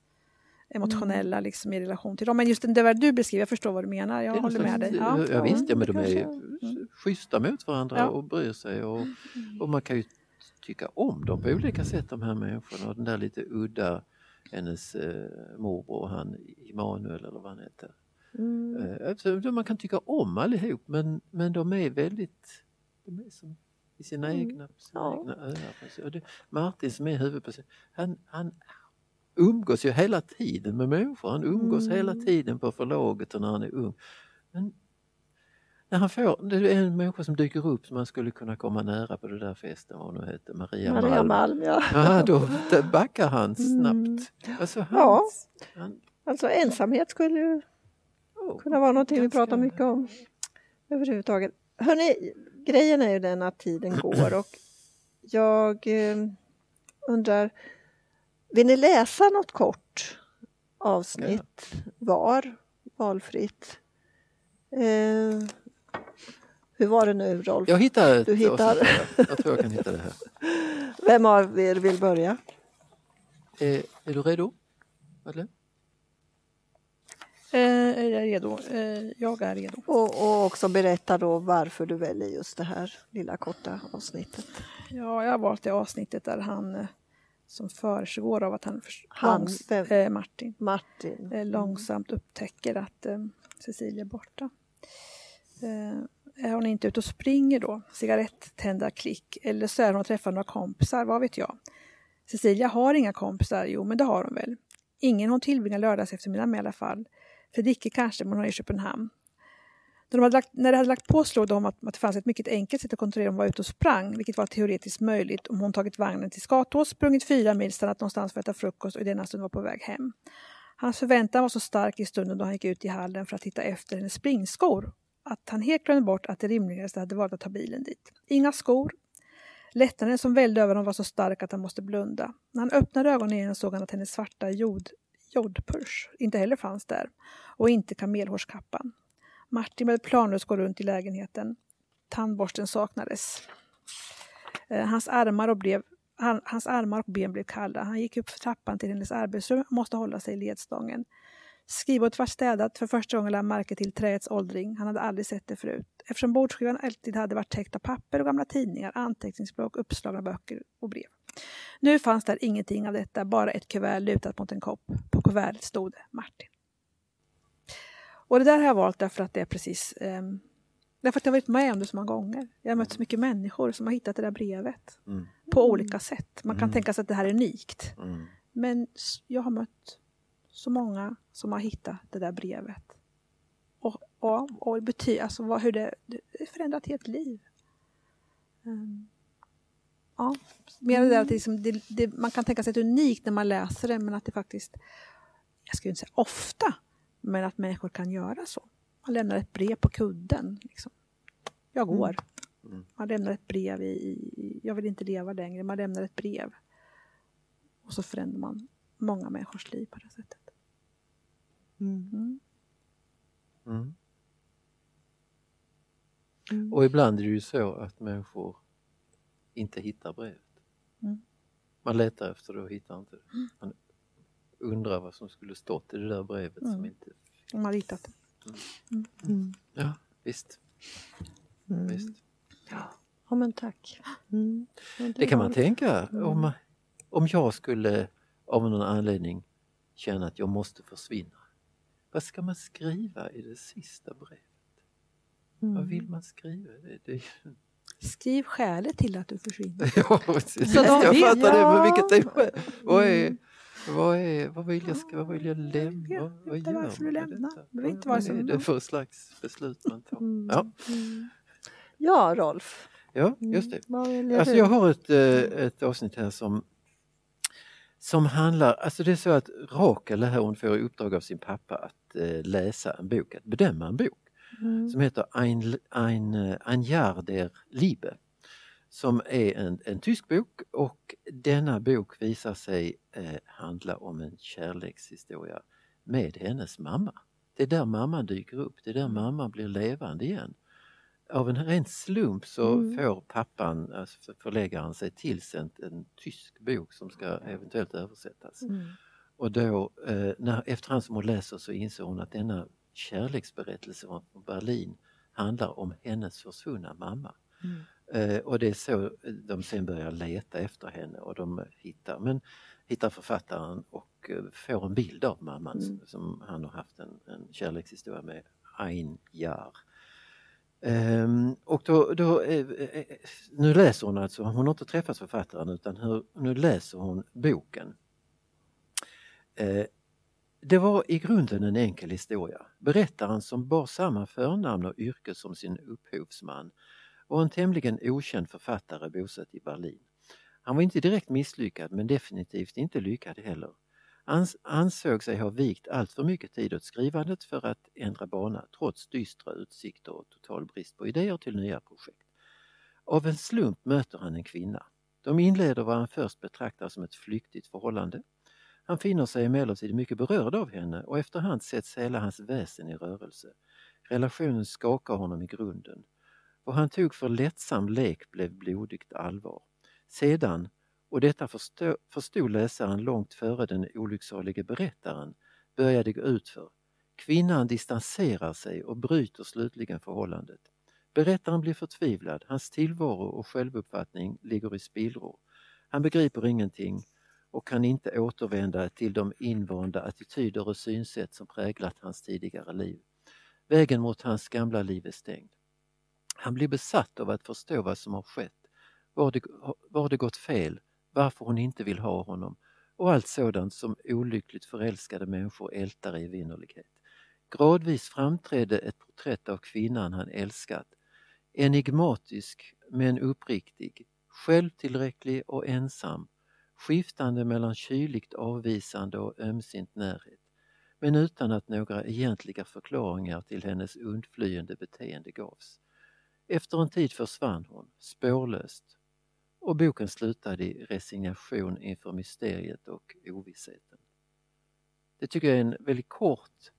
emotionella mm. liksom, i relation till dem. Men just det du beskriver, jag förstår vad du menar. Jag håller med dig. Ja, ja visst, ja, men de är mm. schyssta mot varandra och bryr sig. Och, och man kan ju tycka om dem på olika sätt, de här människorna. Och den där lite udda hennes eh, morbror, han Immanuel eller vad han heter. Mm. Eh, man kan tycka om allihop men, men de är väldigt, de är som i sina mm. egna, sina ja. egna öar. Martin som är huvudperson, han, han umgås ju hela tiden med människor, han umgås mm. hela tiden på förlaget och när han är ung. Men när han får, det är en människa som dyker upp som man skulle kunna komma nära på det där festen, vad hon heter, Maria, Maria Malm. Malm ja. ja, då backar han snabbt. Mm. Alltså, hans, ja, han, alltså ensamhet skulle ju oh, kunna vara någonting vi pratar mycket om överhuvudtaget. Hörrni, grejen är ju den att tiden går och jag eh, undrar, vill ni läsa något kort avsnitt var, valfritt? Eh, hur var det nu Rolf? Jag hittar ett Du hittar. Jag tror jag kan hitta det här. Vem av er vill börja? Eh, är du redo? Madeleine? Eh, är jag redo? Eh, jag är redo. Och, och också berätta då varför du väljer just det här lilla korta avsnittet. Ja, jag har valt det avsnittet där han eh, som försiggår av att han, Han, långs- eh, Martin Martin. eh, långsamt upptäcker att eh, Cecilia är borta. Eh, är hon inte ute och springer då, cigarettända klick, eller så är hon och träffar några kompisar, vad vet jag. Cecilia har inga kompisar, jo men det har hon väl. Ingen hon tillbringar lördags eftermiddag med i alla fall. Fredrike kanske, men hon är i Köpenhamn. När, de hade lagt, när det hade lagt på slog de att, att det fanns ett mycket enkelt sätt att kontrollera om hon var ute och sprang, vilket var teoretiskt möjligt om hon tagit vagnen till Skatås, sprungit fyra mil, stannat någonstans för att äta frukost och i denna stund var på väg hem. Hans förväntan var så stark i stunden då han gick ut i hallen för att titta efter hennes springskor att han helt glömde bort att det rimligaste hade varit att ta bilen dit. Inga skor. Lättnaden som vällde över honom var så stark att han måste blunda. När han öppnade ögonen igen såg han att hennes svarta jod, jodpurs inte heller fanns där och inte kamelhårskappan. Martin började planlöst gå runt i lägenheten. Tandborsten saknades. Eh, hans armar, och blev, han, hans armar och ben blev kalla. Han gick upp för trappan till hennes arbetsrum och måste hålla sig i ledstången. Skrivbordet var städat. För första gången lade han märke till träets åldring. Han hade aldrig sett det förut. Eftersom bordsskivan alltid hade varit täckt av papper och gamla tidningar, anteckningsblock, uppslagna böcker och brev. Nu fanns där ingenting av detta, bara ett kuvert lutat mot en kopp. På kuvertet stod det Martin. Och det där har jag valt därför att det är precis ehm, Därför att jag har varit med om det så många gånger. Jag har mött så mycket människor som har hittat det där brevet Mm. på olika sätt. Man kan Mm. tänka sig att det här är unikt. Mm. Men jag har mött så många som har hittat det där brevet. Och, och, och betyder, alltså vad, hur det, det förändrat helt liv. Ehm, ja, mer det där att liksom, det, det, man kan tänka sig att det är unikt när man läser det men att det faktiskt, jag skulle inte säga ofta, men att människor kan göra så. Man lämnar ett brev på kudden. Liksom. Jag går. Mm. Man lämnar ett brev i, i, jag vill inte leva längre, man lämnar ett brev. Och så förändrar man många människors liv på det sättet. Mm. Mm. Mm. Och ibland är det ju så att människor inte hittar brevet. Mm. Man letar efter det och hittar inte det. Man undrar vad som skulle stått i det där brevet som Mm. inte... De har hittat det. Mm. Ja, visst. Visst. Ja men tack. Ja, Det kan man tänka om, om jag skulle av någon anledning känna att jag måste försvinna. Vad ska man skriva i det sista brevet? Mm. Vad vill man skriva? Det, det, Skriv skälet till att du försvinner. ja, precis. Så jag fattar det, men ja. vilket är? Vad är, Mm. vad är, vad vill jag, ska, vad vill jag lämna? Vad, vad gör varför du lämnar. Du vet inte Vad som- är det för slags beslut man tar? Mm. Ja, Mm. Ja Rolf. ja, just det. Väljer Alltså jag har ett, eh, ett avsnitt här som, som handlar, alltså det är så att Rakel här hon får i uppdrag av sin pappa att eh, läsa en bok, att bedöma en bok Mm. som heter Ein, ein, ein Jahr der Liebe som är en, en tysk bok och denna bok visar sig eh, handla om en kärlekshistoria med hennes mamma. Det är där mamman dyker upp, det är där mamman blir levande igen. Av en ren slump så Mm. får pappan, alltså förläggaren, sig tillsänt en tysk bok som ska eventuellt översättas. Mm. Och då, eh, när, efterhand som hon läser så inser hon att denna kärleksberättelse från Berlin handlar om hennes försvunna mamma. Mm. Eh, och det är så de sen börjar leta efter henne och de hittar, men, hittar författaren och eh, får en bild av mamman Mm. som, som han har haft en, en kärlekshistoria med, Ein Jahr. Um, och då, då, eh, eh, eh, nu läser hon alltså, hon har inte träffat författaren utan hur, nu läser hon boken. Eh, det var i grunden en enkel historia. Berättaren som bar samma förnamn och yrke som sin upphovsman var en tämligen okänd författare bosatt i Berlin. Han var inte direkt misslyckad men definitivt inte lyckad heller. Han ansåg sig ha vikt allt för mycket tid åt skrivandet för att ändra bana trots dystra utsikter och total brist på idéer till nya projekt. Av en slump möter han en kvinna. De inleder vad han först betraktar som ett flyktigt förhållande. Han finner sig emellertid mycket berörd av henne och efterhand sätts hela hans väsen i rörelse. Relationen skakar honom i grunden. Vad han tog för lättsam lek blev blodigt allvar. Sedan, och detta förstod läsaren långt före den olycksalige berättaren, började gå utför. Kvinnan distanserar sig och bryter slutligen förhållandet. Berättaren blir förtvivlad, hans tillvaro och självuppfattning ligger i spillror. Han begriper ingenting och kan inte återvända till de invanda attityder och synsätt som präglat hans tidigare liv. Vägen mot hans gamla liv är stängd. Han blir besatt av att förstå vad som har skett, var det, var det gått fel, varför hon inte vill ha honom och allt sådant som olyckligt förälskade människor ältar i evinnerlighet. Gradvis framträdde ett porträtt av kvinnan han älskat. Enigmatisk men uppriktig, självtillräcklig och ensam, skiftande mellan kyligt avvisande och ömsint närhet, men utan att några egentliga förklaringar till hennes undflyende beteende gavs. Efter en tid försvann hon, spårlöst, och boken slutade i resignation inför mysteriet och ovissheten. Det tycker jag är en väldigt kort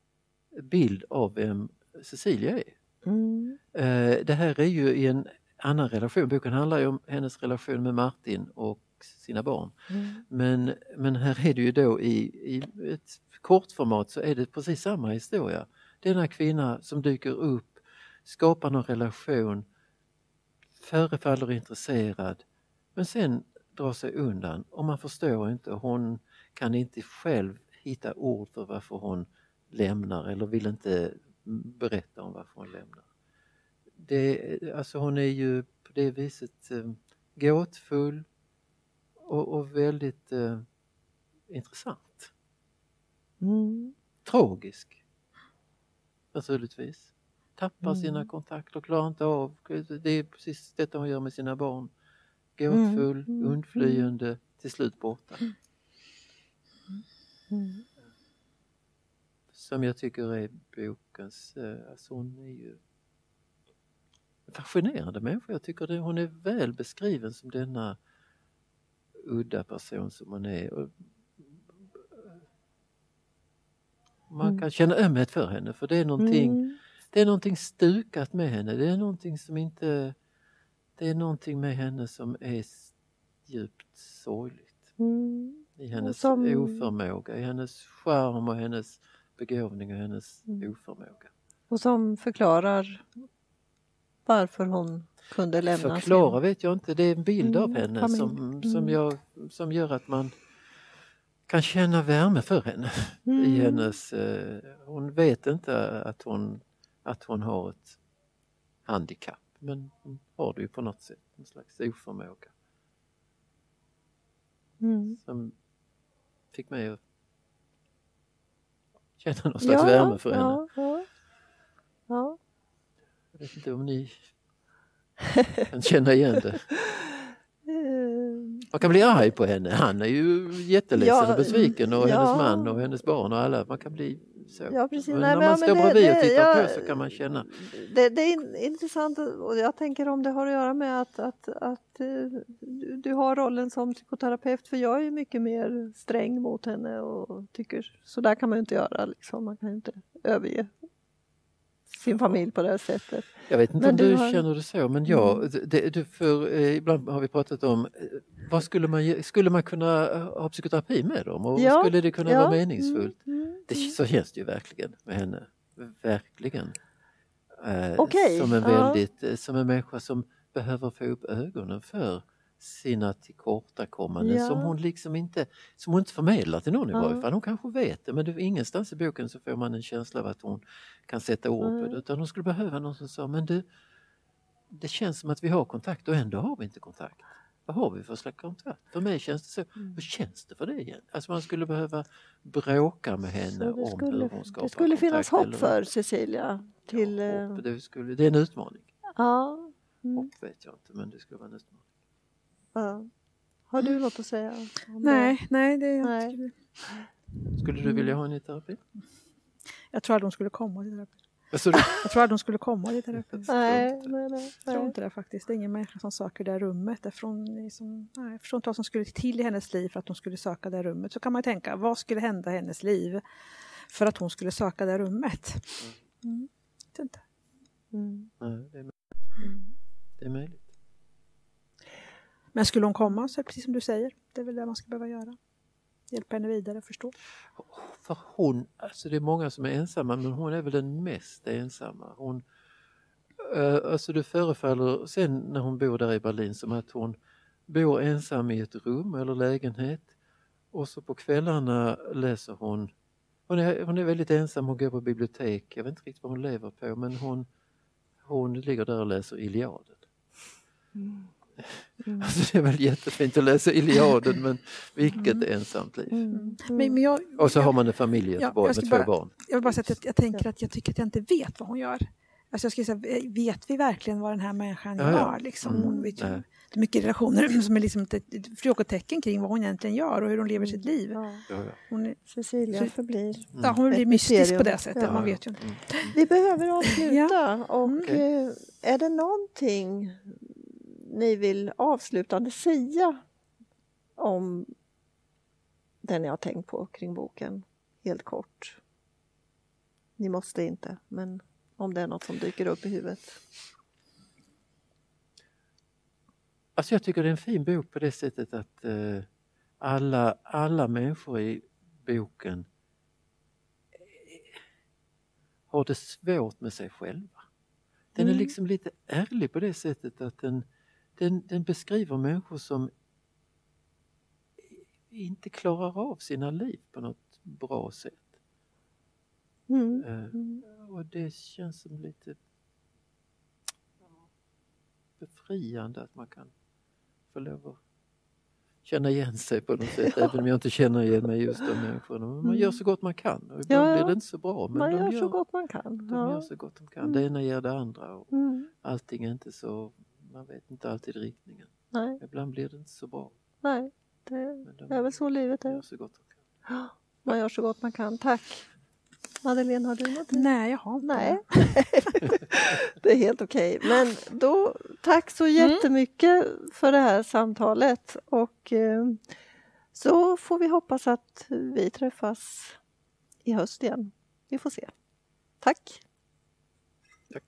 bild av vem Cecilia är. Mm. Eh, det här är ju i en annan relation, boken handlar ju om hennes relation med Martin och sina barn. Mm. Men, men här är det ju då i, i ett kortformat så är det precis samma historia. Denna kvinna som dyker upp, skapar någon relation, förefaller intresserad men sen drar sig undan och man förstår inte, hon kan inte själv hitta ord för varför hon lämnar eller vill inte berätta om varför hon lämnar. Det, alltså hon är ju på det viset eh, gåtfull och, och väldigt eh, intressant. Mm. Tragisk naturligtvis. Tappar mm. sina kontakter, klarar inte av, det är precis detta hon gör med sina barn. Gåtfull, mm. undflyende, till slut borta. Mm som jag tycker är bokens, eh, alltså hon är ju en fascinerande människa. Jag tycker det, hon är väl beskriven som denna udda person som hon är. Och man mm. kan känna ömhet för henne för det är någonting, mm. det är någonting stukat med henne. Det är någonting som inte, det är någonting med henne som är djupt sorgligt. Mm. I hennes som... oförmåga, i hennes charm och hennes begåvning och hennes mm. oförmåga. Och som förklarar varför hon kunde lämna Förklara vet jag inte, det är en bild mm, av henne som, som, mm. jag, som gör att man kan känna värme för henne. Mm. I hennes, eh, hon vet inte att hon, att hon har ett handikapp men hon har det ju på något sätt, en slags oförmåga. Mm. Som fick mig att känna någon slags ja, värme för henne. Ja, ja. ja. Jag vet inte om ni kan känna igen det. Man kan bli arg på henne. Han är ju jätteledsen ja, och besviken och ja. hennes man och hennes barn och alla. Man kan bli så. Ja, precis. Men Nej, när man står bredvid och tittar ja, på så kan man känna. Det, det, är intressant och jag tänker om det har att göra med att, att, att eh, du har rollen som psykoterapeut för jag är mycket mer sträng mot henne och tycker så där kan man inte göra. Liksom. Man kan inte överge sin familj på det här sättet. Jag vet inte men om du, har... känner det så men jag, mm. det, det, för, eh, ibland har vi pratat om eh, vad skulle man, skulle man kunna ha psykoterapi med dem och ja, skulle det kunna ja, vara meningsfullt? Mm, mm, det, så känns det ju verkligen med henne, verkligen. Eh, okay, som en väldigt, ja. Eh, som en människa som behöver få upp ögonen för sina tillkortakommanden ja. som hon liksom inte, som hon inte förmedlar till någon ja. i varje fall. Hon kanske vet det men det, ingenstans i boken så får man en känsla av att hon kan sätta ord på det utan hon skulle behöva någon som sa men du, det känns som att vi har kontakt och ändå har vi inte kontakt. Vad har vi för slags kontakt? För mig känns det så. Mm. Hur känns det för dig igen? Alltså man skulle behöva bråka med henne skulle, om hur hon skapar Det skulle kontakt, finnas hopp för Cecilia. Till, ja, hopp, det, skulle, det är en utmaning. Ja. Mm. Hopp vet jag inte men det skulle vara en utmaning. Ja. Har du något att säga? nej, nej det är nej. Skulle du vilja ha henne i terapi? Jag tror att hon skulle komma till terapi. Alltså, Jag tror att de skulle komma där uppe. Nej, nej, nej. Jag tror inte det faktiskt. Det är ingen människa som söker det rummet. Liksom, nej, jag förstår inte vad som skulle till i hennes liv för att hon skulle söka det rummet. Så kan man ju tänka, vad skulle hända i hennes liv för att hon skulle söka det rummet? Mm. Vet inte. Mm. nej, det, är, det är möjligt. Men skulle hon komma så är det precis som du säger. Det är väl det man ska behöva göra. Hjälpa henne vidare att förstå. För hon, alltså det är många som är ensamma men hon är väl den mest ensamma. Hon, eh, alltså det förefaller sen när hon bor där i Berlin som att hon bor ensam i ett rum eller lägenhet och så på kvällarna läser hon hon är, hon är väldigt ensam, hon går på bibliotek, jag vet inte riktigt vad hon lever på men hon, hon ligger där och läser Iliaden. Mm. Alltså det är väl jättefint att läsa Iliaden men vilket ensamt liv. Mm. Men, men jag, Och så har man en familj i Ja, Göteborg jag med ska två bara- barn. Jag vill bara säga att jag, jag tänker att jag tycker att jag inte vet vad hon gör. Alltså jag skulle säga, vet vi verkligen vad den här människan Ja, ja. gör? Liksom? Mm, Hon vet ju, det är mycket relationer som är liksom ett, frågetecken kring vad hon egentligen gör och hur hon lever sitt liv. Ja. Ja, ja. Hon, är, Cecilia Så- förblir. ja, hon blir mystisk på mysterium. det sättet, Ja. man vet ju inte. Mm. Vi behöver avsluta och eh, är det någonting ni vill avslutande säga om det ni har tänkt på kring boken? Helt kort. Ni måste inte, men om det är något som dyker upp i huvudet. Alltså jag tycker det är en fin bok på det sättet att eh, alla, alla människor i boken eh, har det svårt med sig själva. Den är Mm. liksom lite ärlig på det sättet att den, den, den beskriver människor som inte klarar av sina liv på något bra sätt. Mm. Eh, Mm. och det känns som lite befriande att man kan få lov att känna igen sig på något sätt, även om jag inte känner igen mig just de människorna. Men man gör så gott man kan och ibland Mm. Ja, ja. blir det inte så bra. Men Man de gör gör, så gott man kan. de gör Ja. så gott de kan. Det ena ger det andra och Mm. allting är inte så, man vet inte alltid riktningen. Nej, Ibland blir det inte så bra. nej, det är väl så livet gör är. så gott de kan. Man gör så gott man kan. Tack! Madeleine, har du något? Nej, jag har inte Nej, det är helt okej. Men då, tack så jättemycket för det här samtalet och eh, så får vi hoppas att vi träffas i höst igen. Vi får se. Tack! Tack.